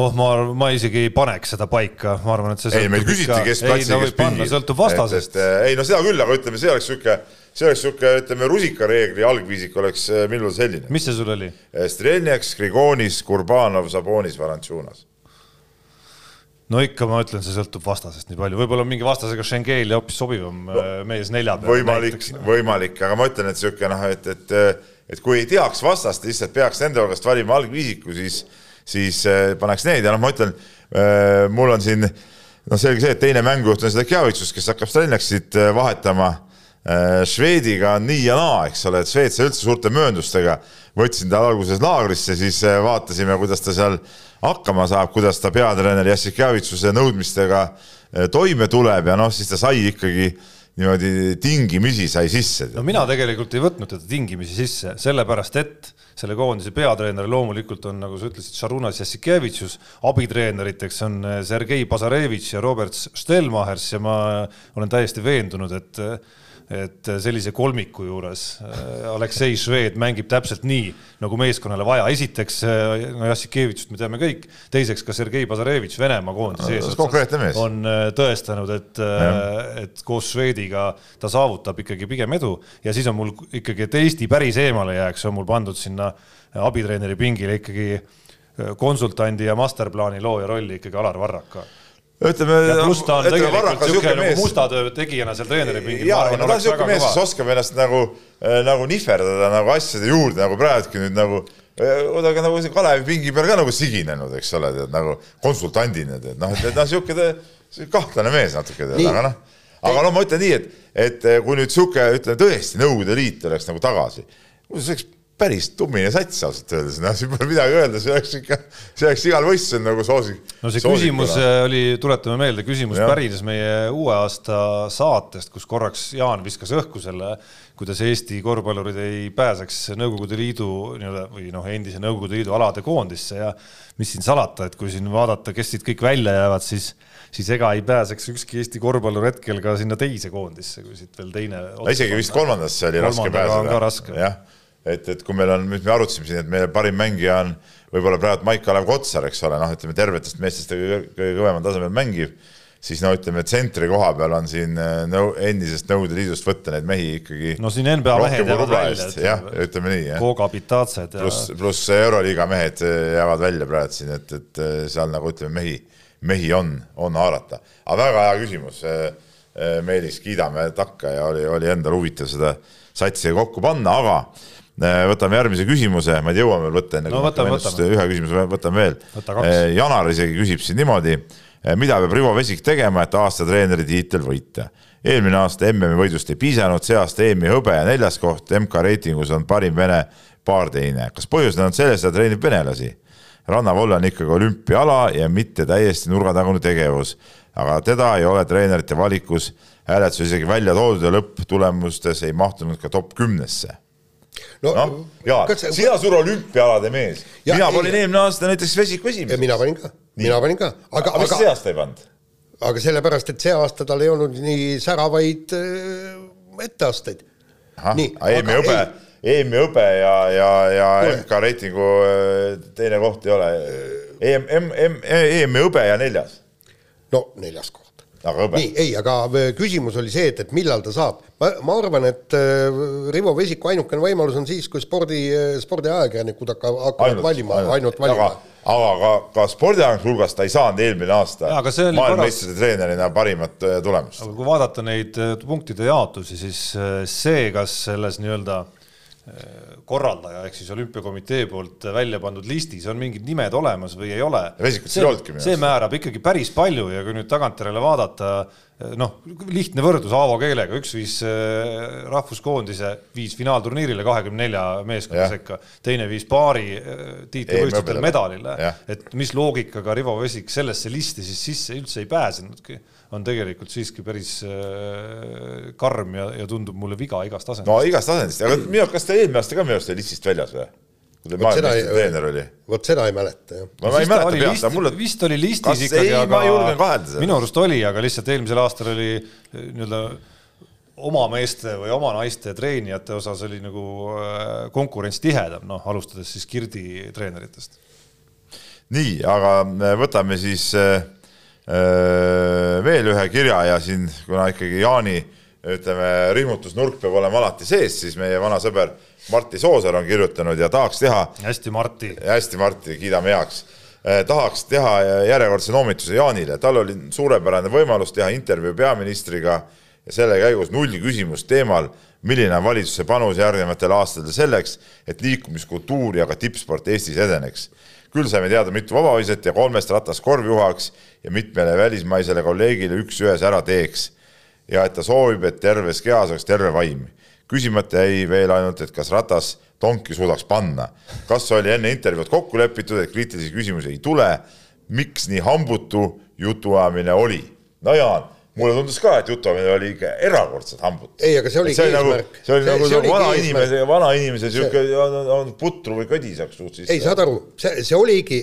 oh, ma, ma isegi ei paneks seda paika, ma arvan, et see ei, meil küsiti, kes platsi no, kes pingil. sõltub vastasest. Ei no seda küll, aga ütleme, see oleks niisugune, see oleks niisugune, ütleme, rusikareegli algviisik oleks eh, minul selline. mis see sul oli? Strelniaks, Grigonis, Kurbanov, Sabonis, Valanciunas no ikka ma ütlen, see sõltub vastasest nii palju, võib-olla mingi vastasega Schengel ja hoopis sobivam no, mees nelja peal. võimalik, võimalik, aga ma ütlen, et niisugune noh, et, et, et kui ei teaks vastast, lihtsalt peaks nende hulgast valima algviisiku, siis siis äh, paneks need ja noh, ma ütlen, äh, mul on siin noh, selge see, et teine mängujuht on seda Kjavitsus, kes hakkab Stalnaksit äh, vahetama. Šveediga on nii ja naa, eks ole, et Šveits üldse suurte mööndustega. võtsin ta alguses laagrisse, siis vaatasime, kuidas ta seal hakkama saab, kuidas ta peatreener Jassik Kjavitsuse nõudmistega toime tuleb ja noh, siis ta sai ikkagi niimoodi tingimisi sai sisse. no mina tegelikult ei võtnud teda tingimisi sisse, sellepärast et selle koondise peatreener loomulikult on, nagu sa ütlesid, Šarunas Jassikevitšus, abitreeneriteks on eh, Sergei Bazarevitš ja Robert Stelmachers ja ma olen täiesti veendunud, et et sellise kolmiku juures äh, Aleksei Šved mängib täpselt nii, nagu meeskonnale vaja. esiteks, äh, no Jassikevitšit me teame kõik, teiseks ka Sergei Bazarevitš Venemaa koondise eesotsas on äh, tõestanud, et, et koos Švediga ta saavutab ikkagi pigem edu. Ja siis on mul ikkagi, et Eesti päris eemale jääks, on mul pandud sinna abitreeneri pingile ikkagi konsultandi ja masterplaani looja rolli ikkagi Alar Varrak ütleme. pluss ta on tegelikult niisugune nagu musta töö tegijana seal treeneri pingil. jaa, no ta on niisugune mees, kes oskab ennast nagu, äh, nagu nihverdada nagu asjade juurde nagu praegugi nüüd nagu äh, oodake nagu see Kalevi pingi peal ka nagu siginenud, eks ole, tead nagu konsultandina tead noh, et noh, niisugune kahtlane mees natuke tead, aga noh, aga no ma ütlen nii, et, et kui nüüd niisugune, ütleme tõesti Nõukogude Liit oleks nagu tagasi, see oleks päris tummine sats ausalt öeldes, noh, siin pole midagi öelda, see oleks ikka, see oleks igal võistlusel nagu soosik. no see küsimus kõla. Äh, oli, tuletame meelde, küsimus ja. pärines meie uue aasta saatest, kus korraks Jaan viskas õhku selle, kuidas Eesti korvpallurid ei pääseks Nõukogude Liidu nii-öelda või noh, endise Nõukogude Liidu alade koondisse ja mis siin salata, et kui siin vaadata, kes siit kõik välja jäävad, siis siis ega ei pääseks ükski Eesti korvpallur hetkel ka sinna teise koondisse, kui siit veel teine. isegi vist kolmandasse oli raske pääseda. jah et, et kui meil on, nüüd me arutasime siin, et meie parim mängija on võib-olla praegu Maik-Kalev Kotsar, eks ole, noh, ütleme tervetest meestest kõige kõvemal tasemel mängiv, siis no ütleme, tsentri koha peal on siin äh, nõu-, endisest Nõukogude Liidust võtta neid mehi ikkagi no siin NBA mehed jäävad välja. jah, ütleme nii, jah. Koga Pitaced ja pluss, pluss Euroliiga mehed jäävad välja praegu siin, et, et seal nagu ütleme, mehi, mehi on, on haarata. aga väga hea küsimus, Meelis, kiidame takka ja oli, oli endal huvitav seda satsi kokku panna, aga Äh, võtame järgmise küsimuse, ma ei tea, jõuame veel võtta enne no, võtame, võtame. ühe küsimuse võtame veel. Äh, Janar isegi küsib siin niimoodi, äh, mida peab Rivo Vesik tegema, et aasta treeneri tiitel võita? eelmine aasta MM-i võidust ei piisanud, see aasta EM-i hõbe ja neljas koht, MK reitingus on parim vene paarteine. kas põhjus on selles, et ta treenib venelasi? rannavolle on ikkagi olümpiaala ja mitte täiesti nurgatagune tegevus, aga teda ei ole treenerite valikus hääletusel isegi välja toodud ja lõpptulemustes ei mahtunud ka top kümnesse no, no Jaan, sina suur olümpiaalade mees, mina panin eelmine aasta näiteks vesiku esimeseks. mina panin ka, mina panin ka. aga, aga miks see aasta ei pannud? aga sellepärast, et see aasta tal ei olnud nii säravaid äh, etteasteid. EM-i hõbe, EM-i hõbe ja, ja, ja MK reitingu äh, teine koht ei ole. EM, EM, EM-i hõbe ja neljas. no neljas koht nii, ei, aga äh, küsimus oli see, et, et millal ta saab. ma, ma arvan, et äh, Rivo Vesiku ainukene võimalus on siis, kui spordi, äh, spordiajakirjanikud hakkavad, hakkavad valima, ainult valima. aga ka, ka spordiajakirjanike hulgas ta ei saanud eelmine aasta maailmameistrite treenerina parimat tulemust. aga kui vaadata neid punktide jaotusi, siis see, kas selles nii-öelda korraldaja ehk siis olümpiakomitee poolt välja pandud listis on mingid nimed olemas või ei ole. see, see määrab ikkagi päris palju ja kui nüüd tagantjärele vaadata, noh, lihtne võrdlus Aavo keelega, üks viis äh, rahvuskoondise, viis finaalturniirile kahekümne nelja meeskonna sekka, teine viis paari äh, tiitlivõistlustel medalile, et mis loogikaga Rivo Vesik sellesse listi siis sisse üldse ei pääsenudki on tegelikult siiski päris karm ja, ja tundub mulle viga igast asendist. no igast asendist, aga minu, kas ta eelmine aasta ka minu arust oli listist väljas või? Kui ta maailmameistri treener oli. vot seda ei mäleta jah. ma, ma ei mäleta peast, aga mulle. vist oli listis ikkagi, aga minu arust oli, aga lihtsalt eelmisel aastal oli äh, nii-öelda oma meeste või oma naiste treenijate osas oli nagu äh, konkurents tihedam, noh, alustades siis Kirdi treeneritest. nii, aga võtame siis äh, Äh, veel ühe kirja ja siin, kuna ikkagi Jaani ütleme, rihmutusnurk peab olema alati sees, siis meie vana sõber Martti Soosaar on kirjutanud ja tahaks teha. hästi, Martti. hästi, Martti, kiidame heaks eh,. tahaks teha järjekordse noomituse Jaanile, tal oli suurepärane võimalus teha intervjuu peaministriga ja selle käigus null küsimust teemal, milline on valitsuse panus järgnevatel aastatel selleks, et liikumiskultuur ja ka tippsport Eestis edeneks küll saime teada mitu vabahõiset ja kolmest ratast korvjuhaks ja mitmele välismaisele kolleegile üks-ühes ära teeks. Ja et ta soovib, et terves kehas oleks terve vaim. küsimata jäi veel ainult, et kas ratas tonki suudaks panna. kas oli enne intervjuud kokku lepitud, et kriitilisi küsimusi ei tule? miks nii hambutu jutuajamine oli? no Jaan mulle tundus ka, et jutuajamine oli ikka erakordselt hambutu. ei, aga see oligi eesmärk. see oli nagu, nagu vana inimese, vana inimese sihuke on, on putru või kõdi saaks suht sisse. ei, saad aru, see, see oligi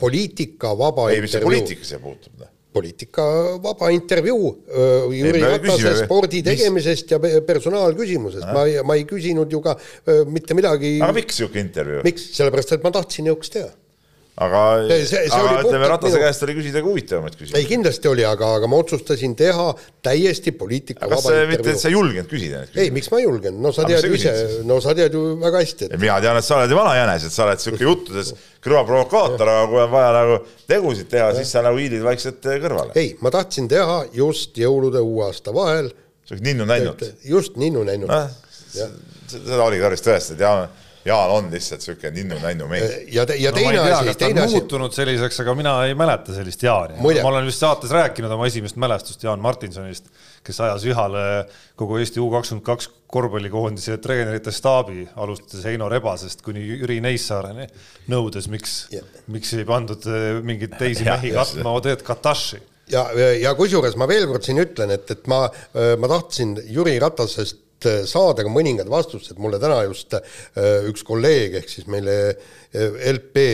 poliitika vaba ei, mis see poliitika siia puutub? Poliitika vaba intervjuu Jüri Ratase spordi tegemisest ja personaalküsimusest, ma, ma ei küsinud ju ka öö, mitte midagi. aga miks sihuke intervjuu? miks, sellepärast et ma tahtsin niisugust teha aga, aga ütleme, Ratase minu... käest oli küsida ka huvitavamaid küsimusi. ei, kindlasti oli, aga, aga ma otsustasin teha täiesti poliitika aga kas see mitte, sa ei julgenud küsida neid küsimusi? ei, miks ma ei julgenud, no sa tead ju ise, no sa tead ju väga hästi et.... mina tean, et sa oled ju vana jänes, et sa oled sihuke juttudes kõrva provokaator, aga kui on vaja nagu tegusid teha, siis sa nagu hiilid vaikselt kõrvale. ei, ma tahtsin teha just jõulude uue aasta vahel. sa oled ninnu-nännut? just ninnu-nännut no,. seda oligi tarvis tõestada ja Jaan on lihtsalt siuke ninnu-nännu mees. ja, ja no, teine tea, asi, teine asi. muutunud selliseks, aga mina ei mäleta sellist Jaani. ma olen vist saates rääkinud oma esimest mälestust Jaan Martinsonist, kes ajas ühale kogu Eesti U kakskümmend kaks korvpallikoondise treenerite staabi, alustades Heino Rebasest kuni Jüri Neissaareni, nõudes, miks yeah., miks ei pandud eh, mingeid teisi mehi katma Odet Kataši ja, ja kusjuures ma veel kord siin ütlen, et, et ma, eh, ma tahtsin Jüri Ratasest Äh, saada ka mõningad vastused, mulle täna just äh, üks kolleeg ehk siis meile äh, LP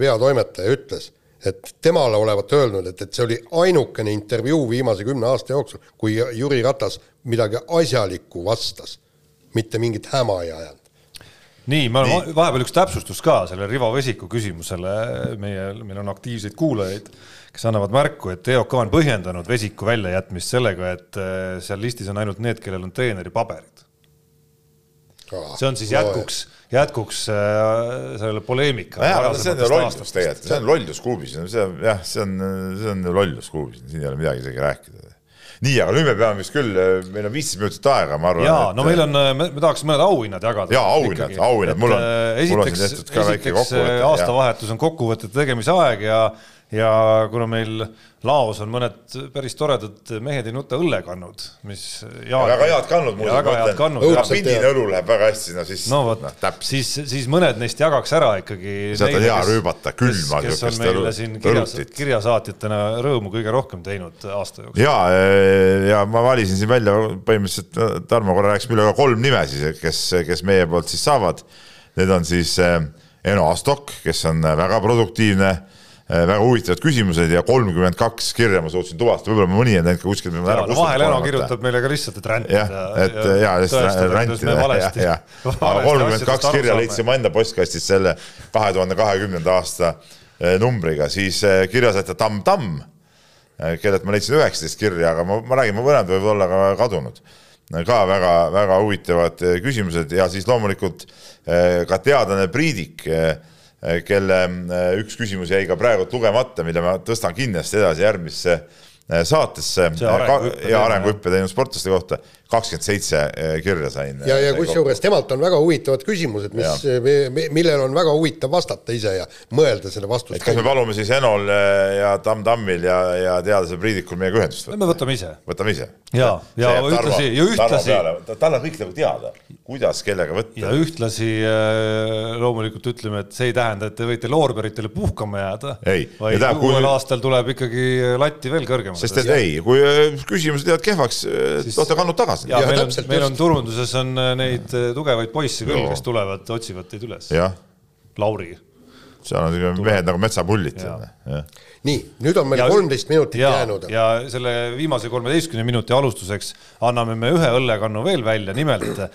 peatoimetaja ütles, et temale olevat öelnud, et, et see oli ainukene intervjuu viimase kümne aasta jooksul, kui Jüri Ratas midagi asjalikku vastas, mitte mingit häma ei ajanud. Nii, ma olen vahepeal üks täpsustus ka selle Rivo Vesiku küsimusele, meie, meil on aktiivseid kuulajaid, kes annavad märku, et EOK on põhjendanud vesiku väljajätmist sellega, et äh, seal listis on ainult need, kellel on treeneri paberid. see on siis jätkuks, jätkuks äh, sellele poleemikale. see on ju lollus tegelikult, see on lollus kuubis, see on jah, see on, see on lollus kuubis, siin ei ole midagi isegi rääkida nii, aga nüüd me peame vist küll, meil on viisteist minutit aega, ma arvan. jaa, no meil on, me, me tahaks mõned auhinnad jagada. jaa, auhinnad, auhinnad, mul on, mul on siin tehtud ka väike kokkuvõte. aastavahetus on kokkuvõtete tegemise aeg ja ja kuna meil laos on mõned päris toredad Mehed ei nuta õllekannud, mis Jaan, väga head kannud mulle. väga head kannud. pindine õlu läheb väga hästi sinna sisse. no vot no,, siis, siis mõned neist jagaks ära ikkagi. sealt on hea rüübata, külma. kes on meile siin kirjas, kirjasaatjatena rõõmu kõige rohkem teinud aasta jooksul. ja, ja ma valisin siin välja põhimõtteliselt, Tarmo korra rääkis meile ka kolm nime siis, kes, kes meie poolt siis saavad. Need on siis eh, Eno Astok, kes on väga produktiivne väga huvitavad küsimused ja kolmkümmend kaks kirja ma suutsin tuvastada, võib-olla mõni on läinud ka kuskilt. vahel Eno kirjutab meile ka lihtsalt, et ränd. jah, et ja, ja rändida, jah, jah. aga kolmkümmend kaks kirja leidsin ma enda postkastist selle kahe tuhande kahekümnenda aasta äh, numbriga, siis äh, kirjasaatja Tamm Tamm, kellelt ma leidsin üheksateist kirja, aga ma, ma räägin, mõned võivad olla ka kadunud ka väga-väga huvitavad küsimused ja siis loomulikult ka teadlane Priidik kelle eh, üks küsimus jäi ka praegu lugemata, mille ma tõstan kindlasti edasi järgmisse eh, saatesse. Ja arenguhüppe teinud sportlaste kohta, kakskümmend seitse kirja sain. ja, ja kusjuures temalt on väga huvitavad küsimused, mis, millele on väga huvitav vastata ise ja mõelda selle vastust. kas me palume siis Enol ja Tamm Tammil ja, ja teadlase Priidikul meiega ühendust võtta? me võtame ise. võtame ise. ja, ja ühtlasi, ja ühtlasi. tal on kõik nagu teada kuidas, kellega võtta. ja ühtlasi loomulikult ütleme, et see ei tähenda, et te võite loorberitele puhkama jääda. vaid uuel kui... aastal tuleb ikkagi latti veel kõrgemale. sest et ei, kui küsimused jäävad kehvaks, siis... toote kannud tagasi. Ja, ja meil on, meil on turunduses on neid tugevaid poisse küll, kes tulevad, otsivad teid üles. Lauri. Seal on sellised mehed nagu metsapullid. nii, nüüd on meil kolmteist minutit ja, jäänud. ja selle viimase kolmeteistkümne minuti alustuseks anname me ühe õllekannu veel välja, nimelt äh,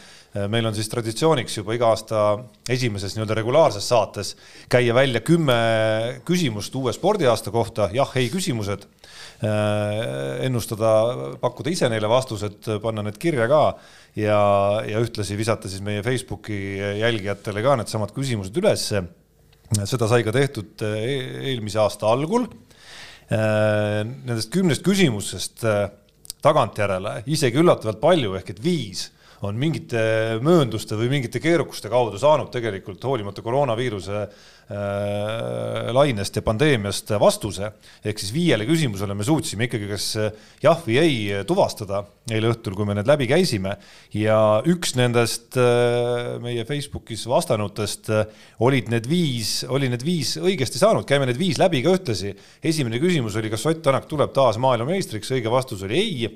meil on siis traditsiooniks juba iga aasta esimeses nii-öelda regulaarses saates käia välja kümme küsimust uue spordiaasta kohta, jah-ei küsimused. äh, ennustada, pakkuda ise neile vastused, panna need kirja ka ja, ja ühtlasi visata siis meie Facebooki jälgijatele ka needsamad küsimused ülesse seda sai ka tehtud äh, e-, eelmise aasta algul. Äh, nendest kümnest küsimusest äh, tagantjärele isegi üllatavalt palju ehk et viis on mingite möönduste või mingite keerukuste kaudu saanud tegelikult hoolimata koroonaviiruse äh, lainest ja pandeemiast vastuse. ehk siis viiele küsimusele me suutsime ikkagi kas jah või ei tuvastada eile õhtul, kui me need läbi käisime. ja üks nendest äh, meie Facebookis vastanutest äh, olid need viis, oli need viis õigesti saanud, käime need viis läbi ka ühtlasi. esimene küsimus oli, kas Ott Tänak tuleb taas maailmameistriks, õige vastus oli ei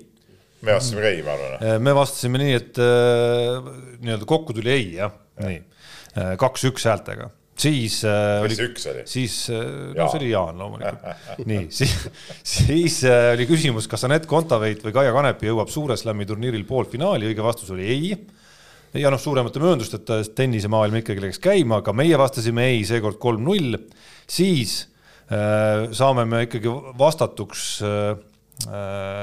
me vastasime ka ei, ma arvan. Äh, me vastasime nii, et äh, nii-öelda kokku tuli ei, jah ja., nii. Äh, kaks-üks häältega siis äh, oli, oli?, siis no see oli Jaan loomulikult. nii, siis, siis äh, oli küsimus, kas Anett Kontaveit või Kaia Kanepi jõuab Suure Slami turniiril poolfinaali, õige vastus oli ei. ja noh, suuremate mööndusteta tennisemaailm ikkagi läks käima, aga meie vastasime ei, seekord kolm-null. siis äh, saame me ikkagi vastatuks äh, Äh,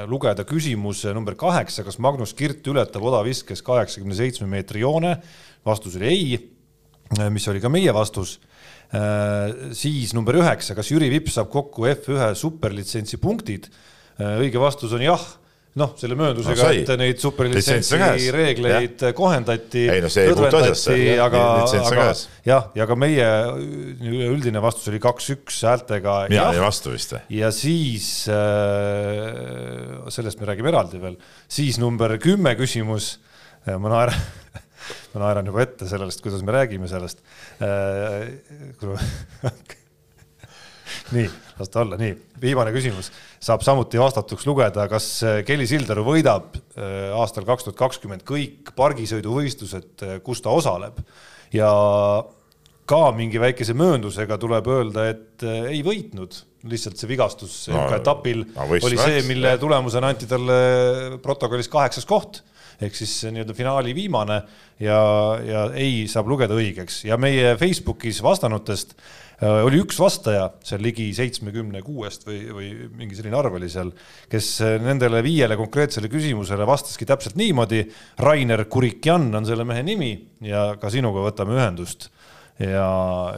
lugeda küsimus number kaheksa, kas Magnus Kirt ületab odaviskes kaheksakümne seitsme meetri joone? vastus oli ei, äh, mis oli ka meie vastus. Äh, siis number üheksa, kas Jüri Vips saab kokku F1 superlitsentsi punktid? õige vastus on jah noh, selle mööndusega no,, et neid superlitsentsi reegleid ja. kohendati. ei no asjasse. aga, aga jah, ja ka meie üldine vastus oli kaks-üks häältega. mina olin vastu vist või? ja siis äh,, sellest me räägime eraldi veel, siis number kümme küsimus, ma naeran ma naeran juba ette sellest, kuidas me räägime sellest äh, nii, las ta olla, nii, viimane küsimus. Saab samuti vastatuks lugeda, kas äh, Kelly Sildaru võidab äh, aastal kaks tuhat kakskümmend kõik pargisõiduvõistlused, äh, kus ta osaleb. Ja ka mingi väikese mööndusega tuleb öelda, et ei võitnud, lihtsalt see vigastus no, MK-etapil no, oli see, mille tulemusena anti talle protokollis kaheksas koht. Ehk siis nii-öelda finaali viimane. Ja, ja ei saab lugeda õigeks. Ja meie Facebookis vastanutest oli üks vastaja seal ligi seitsmekümne kuuest või, või mingi selline arv oli seal, kes nendele viiele konkreetsele küsimusele vastaski täpselt niimoodi. Rainer Kurikjan on selle mehe nimi ja ka sinuga võtame ühendust ja,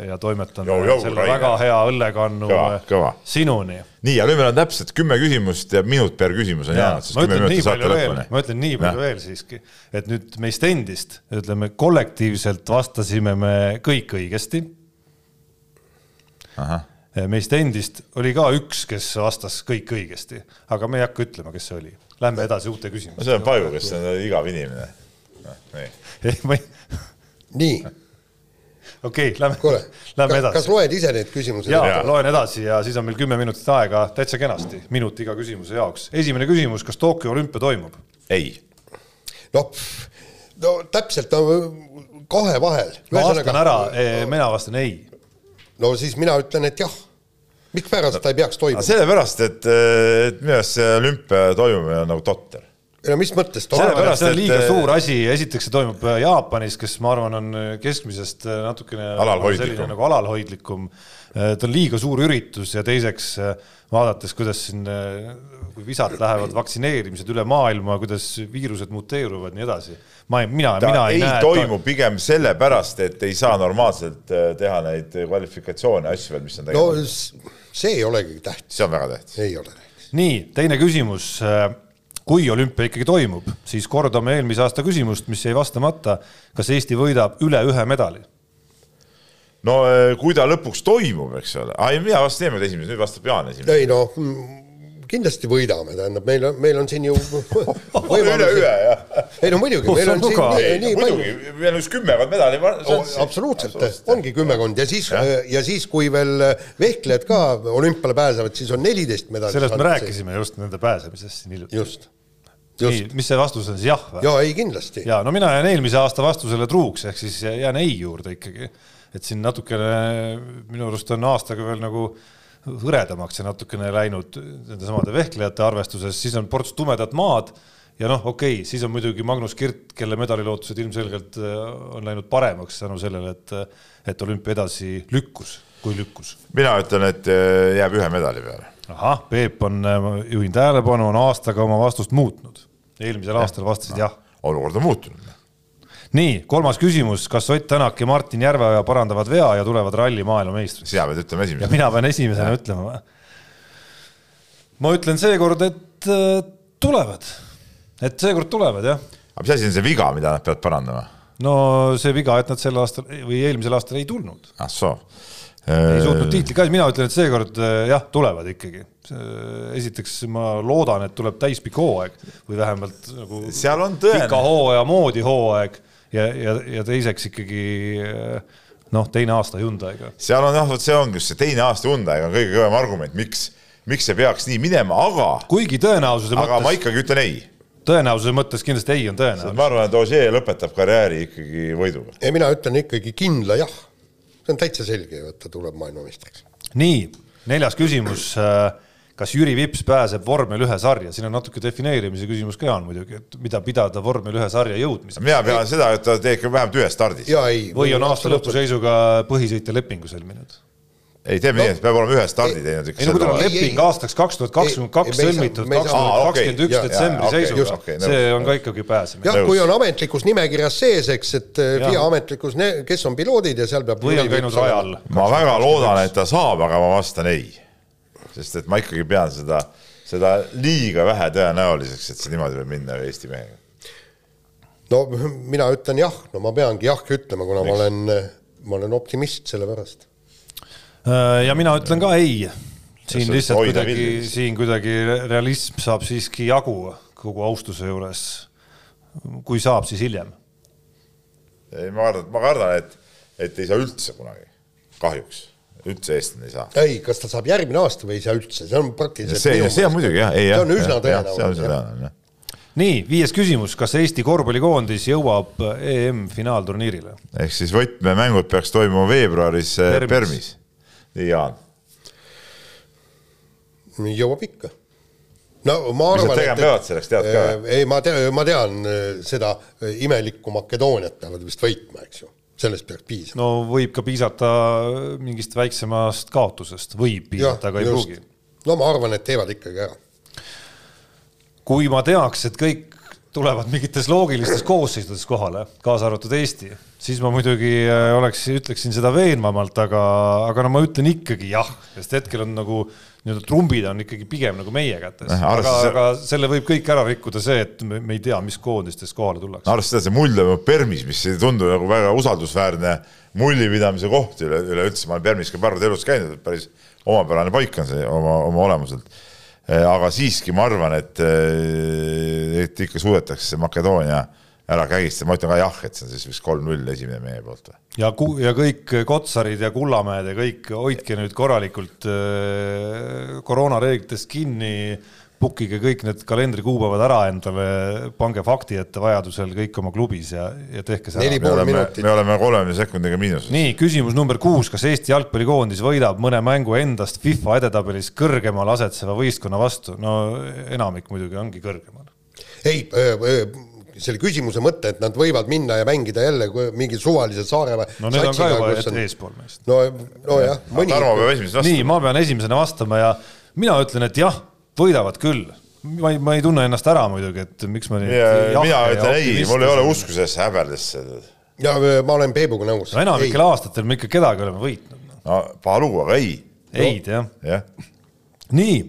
ja toimetan Jou, jou, selle Rainer. väga hea õllekannu Kõva, sinuni nii, ja nüüd meil on täpselt kümme küsimust ja minut per küsimus on jäänud, ma kümme minutit saate lõpuni., ma ütlen nii palju Jah. veel siiski, et nüüd meist endist, ütleme kollektiivselt vastasime me kõik õigesti. Meist endist oli ka üks, kes vastas kõik õigesti, aga me ei hakka ütlema, kes see oli. Lähme edasi uute küsimustega. see on Paju, kes on igav inimene. nii, ei, ma ei, nii, okei okay,, lähme lähme kas edasi. loed ise neid küsimusi? ja Jaa. loen edasi ja siis on meil kümme minutit aega täitsa kenasti, minut iga küsimuse jaoks. esimene küsimus, kas Tokyo olümpia toimub? ei, noh, no täpselt no, kahe vahel. ma vastan ära, mina vastan ei. No siis mina ütlen, et jah. mikspärast ta ei peaks toimuma? sellepärast, et, et minu arust see olümpia toimumine on nagu totter. no mis mõttes arvan, et liiga suur asi, esiteks see toimub äh, Jaapanis, kes ma arvan, on keskmisest äh, natukene Alalhoidlikum. selline nagu alalhoidlikum. ta on liiga suur üritus ja teiseks äh, vaadates, kuidas siin, kui visalt lähevad vaktsineerimised üle maailma, kuidas viirused muteeruvad, nii edasi. ma ei, mina, ta mina ei, ei, näe. toimu pigem sellepärast, et ei saa normaalselt äh, teha neid kvalifikatsioone, asju veel, mis on no tegema. s- see ei olegi tähtis, see on väga tähtis. ei ole tähtis. nii, teine küsimus. kui olümpia ikkagi toimub, siis kordame eelmise aasta küsimust, mis jäi vastamata. kas Eesti võidab üle ühe medali? no äh, kui ta lõpuks toimub, eks ole, ei mina vastasin eelmine esimese, nüüd vastab Jaan esimene. ei noh, kindlasti võidame, tähendab, meil on, meil on siin ju jah. ei no muidugi, meil on siin nii, nii palju muidugi, meil on üks kümmekond medali. absoluutselt, ongi kümmekond ja siis, ja siis, kui veel vehklejad ka olümpiale pääsevad, siis on neliteist medalit. sellest me. rääkisime just nende pääsemisest siin hiljuti. just, nii just,, mis see vastus on siis jah või? ja ei kindlasti. ja no mina jään eelmise aasta vastusele truuks, ehk siis jään ei juurde ikkagi. et siin natukene minu arust on aastaga veel nagu hõredamaks ja natukene läinud nendesamade vehklejate arvestuses, siis on ports tumedat maad ja noh, okei okay,, siis on muidugi Magnus Kirt, kelle medalilootused ilmselgelt äh, on läinud paremaks tänu sellele, et, et olümpia edasi lükkus, kui lükkus mina ütlen, et äh, jääb ühe medali peale. ahah, Peep on, juhin tähelepanu, on aastaga oma vastust muutnud. eelmisel aastal vastasid jah. olukord on muutunud. nii, kolmas küsimus, kas Ott Tänak ja Martin Järveoja parandavad vea ja tulevad ralli maailmameistriks? sina pead ütlema ja esimesena. mina pean esimesena ütlema või? ma ütlen seekord, et äh, tulevad, et seekord tulevad jah. aga mis asi on see viga, mida nad peavad parandama? no see viga, et nad sel aastal või eelmisel aastal ei tulnud, ah soo. ei suutnud tiitli ka, mina ütlen, et seekord äh, jah, tulevad ikkagi. esiteks ma loodan, et tuleb täispikk hooaeg või vähemalt nagu seal on tõene pika hooaja moodi hooaeg ja, ja, ja teiseks ikkagi äh, noh, teine aasta Hyundai'ga. seal on jah, vot see ongi just see teine aasta Hyundai on kõige kõvem argument, miks, miks see peaks nii minema, aga, kuigi tõenäosuse aga ma mõttes, ikkagi ütlen ei. tõenäosuse mõttes kindlasti ei on tõenäoline. ma arvan, et Ogier lõpetab karjääri ikkagi võiduga. ja mina ütlen ikkagi kindla jah. see on täitsa selge ju, et ta tuleb maailmameistriks. nii, neljas küsimus. Kas Jüri Vips pääseb vormel ühe sarja, siin on natuke defineerimise küsimus ka Jaan muidugi, et mida pidada vormel ühe sarja jõudmiseks mina pean seda, et ta teeb ikka vähemalt ühes stardis. ja ei. või on aasta lõpu seisuga põhisõitja lepingu sõlminud. ei, teeme nii, et peab olema ühe stardi teinud ei no kui tal on Ei, leping ei. aastaks kaks tuhat kakskümmend kaks Ei, ei, ei sõlmitud ei kakskümmend üks detsembri seisuga nõus, see on ka ikkagi pääsemine. jah, kui on ametlikus nimekirjas sees, eks, et Jah. FIA ametlikus, kes on piloodid ja seal peab või on käinud rajal. ma väga loodan, et ta saab, aga ma vastan ei. Sest et ma ikkagi pean seda, seda liiga vähe tõenäoliseks, et see niimoodi võib minna Eesti mehega. no mina ütlen jah, no ma peangi jah ütlema, kuna ma olen, ma olen optimist sellepärast. Äh, ja mina ütlen ka ei. siin lihtsalt kuidagi, siin kuidagi realism saab siiski jagu kogu austuse juures. kui saab, siis hiljem. ei, ma kardan, ma kardan, et, et ei saa üldse kunagi, kahjuks, üldse eestlane ei saa. ei, kas ta saab järgmine aasta või ei saa üldse, see on praktiliselt see, see on muidugi jah, ei jah. see on üsna tõenäoline, nii, viies küsimus, kas Eesti korvpallikoondis jõuab EM-finaalturniirile? ehk siis võtmemängud peaks toimuma veebruaris Permis. Permis. nii, Jaan. jõuab ikka. no ma Mis nad arvan, tegema peavad selleks, tead ka või? ei, ma tean, ma tean äh, seda äh, imelikku Makedooniat peavad vist võitma, eks ju. Sellest peaks piisama. no võib ka piisata mingist väiksemast kaotusest, võib piisata, aga ei pruugi. no ma arvan, et teevad ikkagi ära. kui ma teaks, et kõik tulevad mingites loogilistes koosseisudes kohale, kaasa arvatud Eesti, siis ma muidugi äh, oleks, ütleksin seda veenvamalt, aga, aga no ma ütlen ikkagi jah, sest hetkel on nagu nii-öelda trumbid on ikkagi pigem nagu meie kätes, aga, aga selle võib kõik ära rikkuda see, et me, me ei tea, mis koondistes kohale tullakse. arvestades see mull toimub Permis, mis ei tundu nagu väga usaldusväärne mullipidamise koht üle, üleüldse, ma olen Permis ka paar elus käinud, päris omapärane paik on see oma, oma olemuselt aga siiski ma arvan, et, eh, et ikka suudetakse Makedoonia ära kägistada, ma ütlen ka jah, et see on siis vist kolm-null esimene meie poolt. ja, ja kõik Kotsarid ja Kullamäed ja kõik hoidke nüüd korralikult äh, koroonareeglitest kinni bookige kõik need kalendrikuupäevad ära endale, pange fakti ette vajadusel kõik oma klubis ja, ja tehke see ära. me oleme, me oleme kolmekümne sekundiga miinuses. nii, küsimus number kuus, kas Eesti jalgpallikoondis võidab mõne mängu endast FIFA edetabelis kõrgemal asetseva võistkonna vastu? no enamik muidugi ongi kõrgemal. ei selle küsimuse mõte, et nad võivad minna ja mängida jälle mingi suvalise saare no need on ka juba on... eespool meist. no, nojah. Tarmo peab esimesena vastama. nii, ma pean esimesena vastama ja mina ütlen, et jah võidavad küll. ma ei, ma ei tunne ennast ära muidugi, et miks ma nii. mina ütlen ei, mul ei ole usku sellesse häberdesse. ja ma olen Peebuga nõus. no enamikel aastatel me ikka kedagi oleme võitnud. no paha lugu, aga ei. ei-d jah ja.. nii,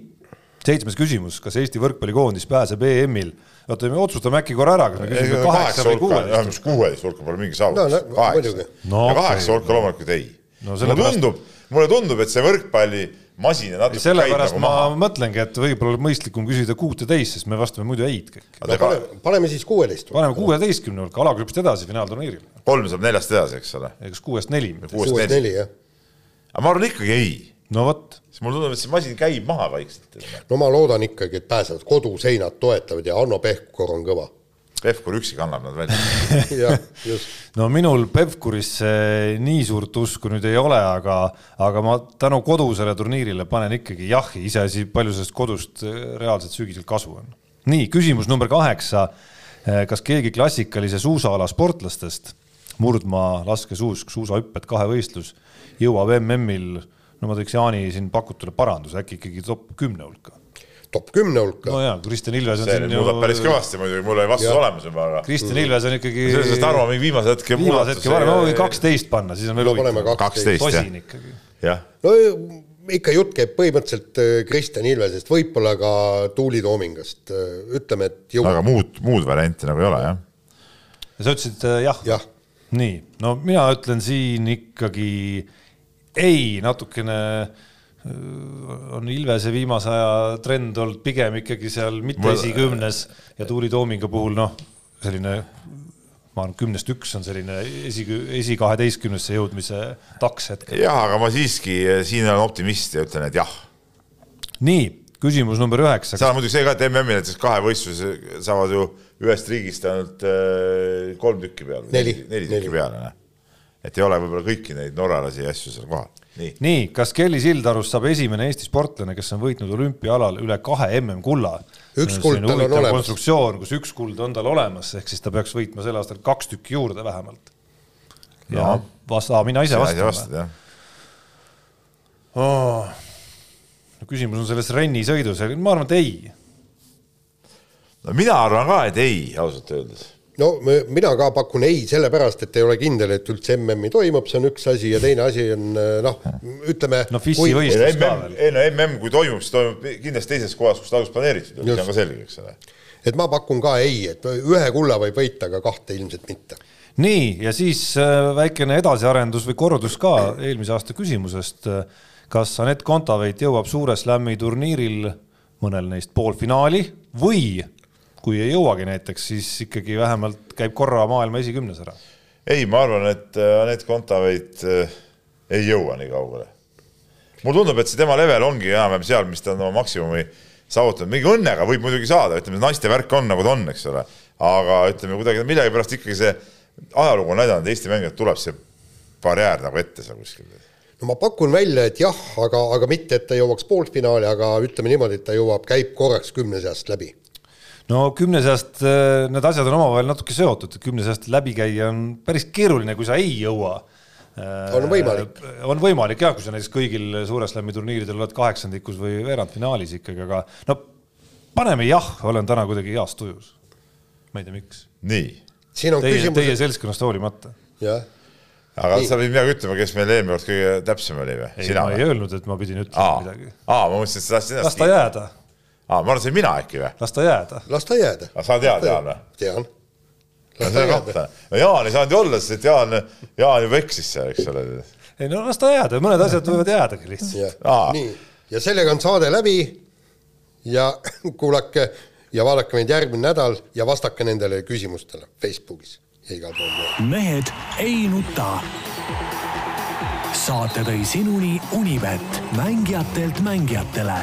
seitsmes küsimus, kas Eesti võrkpallikoondis pääseb EM-il oota, me otsustame äkki korra ära, kas me küsime kaheksa või kuueteist. kuueteist hulka pole mingi saavutus no,. kaheksa no, ja kaheksa hulka loomulikult ei no,. mulle tundub, mulle tundub, et see võrkpalli masin ja natuke sellepärast nagu ma maha. mõtlengi, et võib-olla mõistlikum küsida kuuteteist, sest me vastame muidu ei-d kõik. Paneme, paneme siis kuueteist. paneme kuueteistkümne hulka, alagrupist edasi finaalturniiril. kolm saab neljast edasi, eks ole. kas kuuest neli? kuuest neli, jah. aga ma arvan ikkagi ei. no vot. sest mulle tundub, et see masin käib maha vaikselt. no ma loodan ikkagi, et pääsevad, koduseinad toetavad ja Hanno Pehkur on kõva Pevkur üksi kannab nad välja no minul Pevkurisse nii suurt usku nüüd ei ole, aga, aga ma tänu kodusele turniirile panen ikkagi jahi, iseasi, palju sellest kodust reaalselt sügisel kasu on. nii, küsimus number kaheksa. kas keegi klassikalise suusaala sportlastest, murdmaa, laskesuusk, suusahüpped, kahevõistlus, jõuab MM-il, no ma teeks Jaani siin pakutule paranduse, äkki ikkagi top kümne hulka? Top kümne hulka. no jaa, Kristjan Ilves on see siin muudab ju... päris kõvasti muidugi, mul oli vastus ja. olemas juba, aga. Kristjan Ilves on ikkagi. sellest Tarmo mingi viimase hetke. viimase hetke varem, ma võin kaksteist panna, siis on veel huvitavam. kaksteist, ikkagi. jah. no ikka jutt käib põhimõtteliselt äh, Kristjan Ilvesest, võib-olla ka Tuuli Toomingast, äh, ütleme, et jõu.... aga muud, muud varianti nagu ei ole, jah? ja sa ütlesid äh, jah ja.? nii, no mina ütlen siin ikkagi ei, natukene on Ilvese viimase aja trend olnud pigem ikkagi seal mitte esikümnes ja Tuuli Toomingu puhul noh, selline ma arvan, kümnest üks on selline esi, esi kaheteistkümnesse jõudmise taks hetkel. jah, aga ma siiski siin olen optimist ja ütlen, et jah. nii, küsimus number üheksa. seal on muidugi see ka, et MM-il näiteks kahevõistluses saavad ju ühest riigist ainult äh, kolm tükki peale. neli, neli tükki peale, noh. et ei ole võib-olla kõiki neid norralasi ja asju seal kohal nii, nii, kas Kelly Sildarust saab esimene Eesti sportlane, kes on võitnud olümpiaalal üle kahe MM-kulla? üks kuld tal on olemas. konstruktsioon, kus üks kuld on tal olemas, ehk siis ta peaks võitma sel aastal kaks tükki juurde vähemalt. ja vasta, mina ise vastan. Oh. no küsimus on selles rennisõidus, ma arvan, et ei. no mina arvan ka, et ei, ausalt öeldes no mina ka pakun ei, sellepärast et ei ole kindel, et üldse MM-i toimub, see on üks asi ja teine asi on noh, ütleme. no FIS-i võistlus ka veel. ei no MM, kui toimub, siis toimub kindlasti teises kohas, kus ta alguses planeeritud see on ka selge, eks ole. et ma pakun ka ei, et ühe kulla võib võita, aga kahte ilmselt mitte. nii, ja siis äh, väikene edasiarendus või kordus ka eelmise aasta küsimusest. kas Anett Kontaveit jõuab Suure Slami turniiril mõnel neist poolfinaali või kui ei jõuagi näiteks, siis ikkagi vähemalt käib korra maailma esikümnes ära. ei, ma arvan, et äh, Anett Kontaveit äh, ei jõua nii kaugele. mulle tundub, et see tema level ongi enam-vähem seal, mis ta on oma maksimumi saavutanud, mingi õnnega võib muidugi saada, ütleme, naiste värk on nagu ta on, eks ole, aga ütleme kuidagi millegipärast ikkagi see ajalugu on näidanud, Eesti mängijad tuleb see barjäär nagu ette seal kuskil no ma pakun välja, et jah, aga, aga mitte, et ta jõuaks poolfinaali, aga ütleme niimoodi, et ta jõuab, käib korraks kümne seast läbi no kümne seast äh, need asjad on omavahel natuke seotud, kümne seast läbi käia on päris keeruline, kui sa ei jõua. on võimalik. on võimalik jah, kui sa näiteks kõigil Suure Slami turniiridel oled kaheksandikus või veerandfinaalis ikkagi, aga no paneme jah, olen täna kuidagi heas tujus. ma ei tea, miks. nii. siin on teie, küsimus. teie seltskonnast hoolimata. jah aga Nii. sa pidid midagi ütlema, kes meil eelmine kord kõige täpsem oli või? ei, ma ei öelnud, et ma pidin ütlema aa, midagi. aa, ma mõtlesin, et sa tahtsid ennast las ta jääda. Aa, ma arvasin, mina äkki või? las ta jääda. las ta jääda. aga sa tead, Jaan või? tean. no Jaan ei saanud ju olla, sest et Jaan, Jaan juba eksis seal, eks ole. ei no las ta jääda, mõned asjad võivad jäädagi lihtsalt. nii, ja sellega on saade läbi ja kuulake ja vaadake meid järgmine nädal ja vastake nendele küsimustele Facebookis ja igal pool mujal. mehed ei nuta. saate tõi sinuni Unibet, mängijatelt mängijatele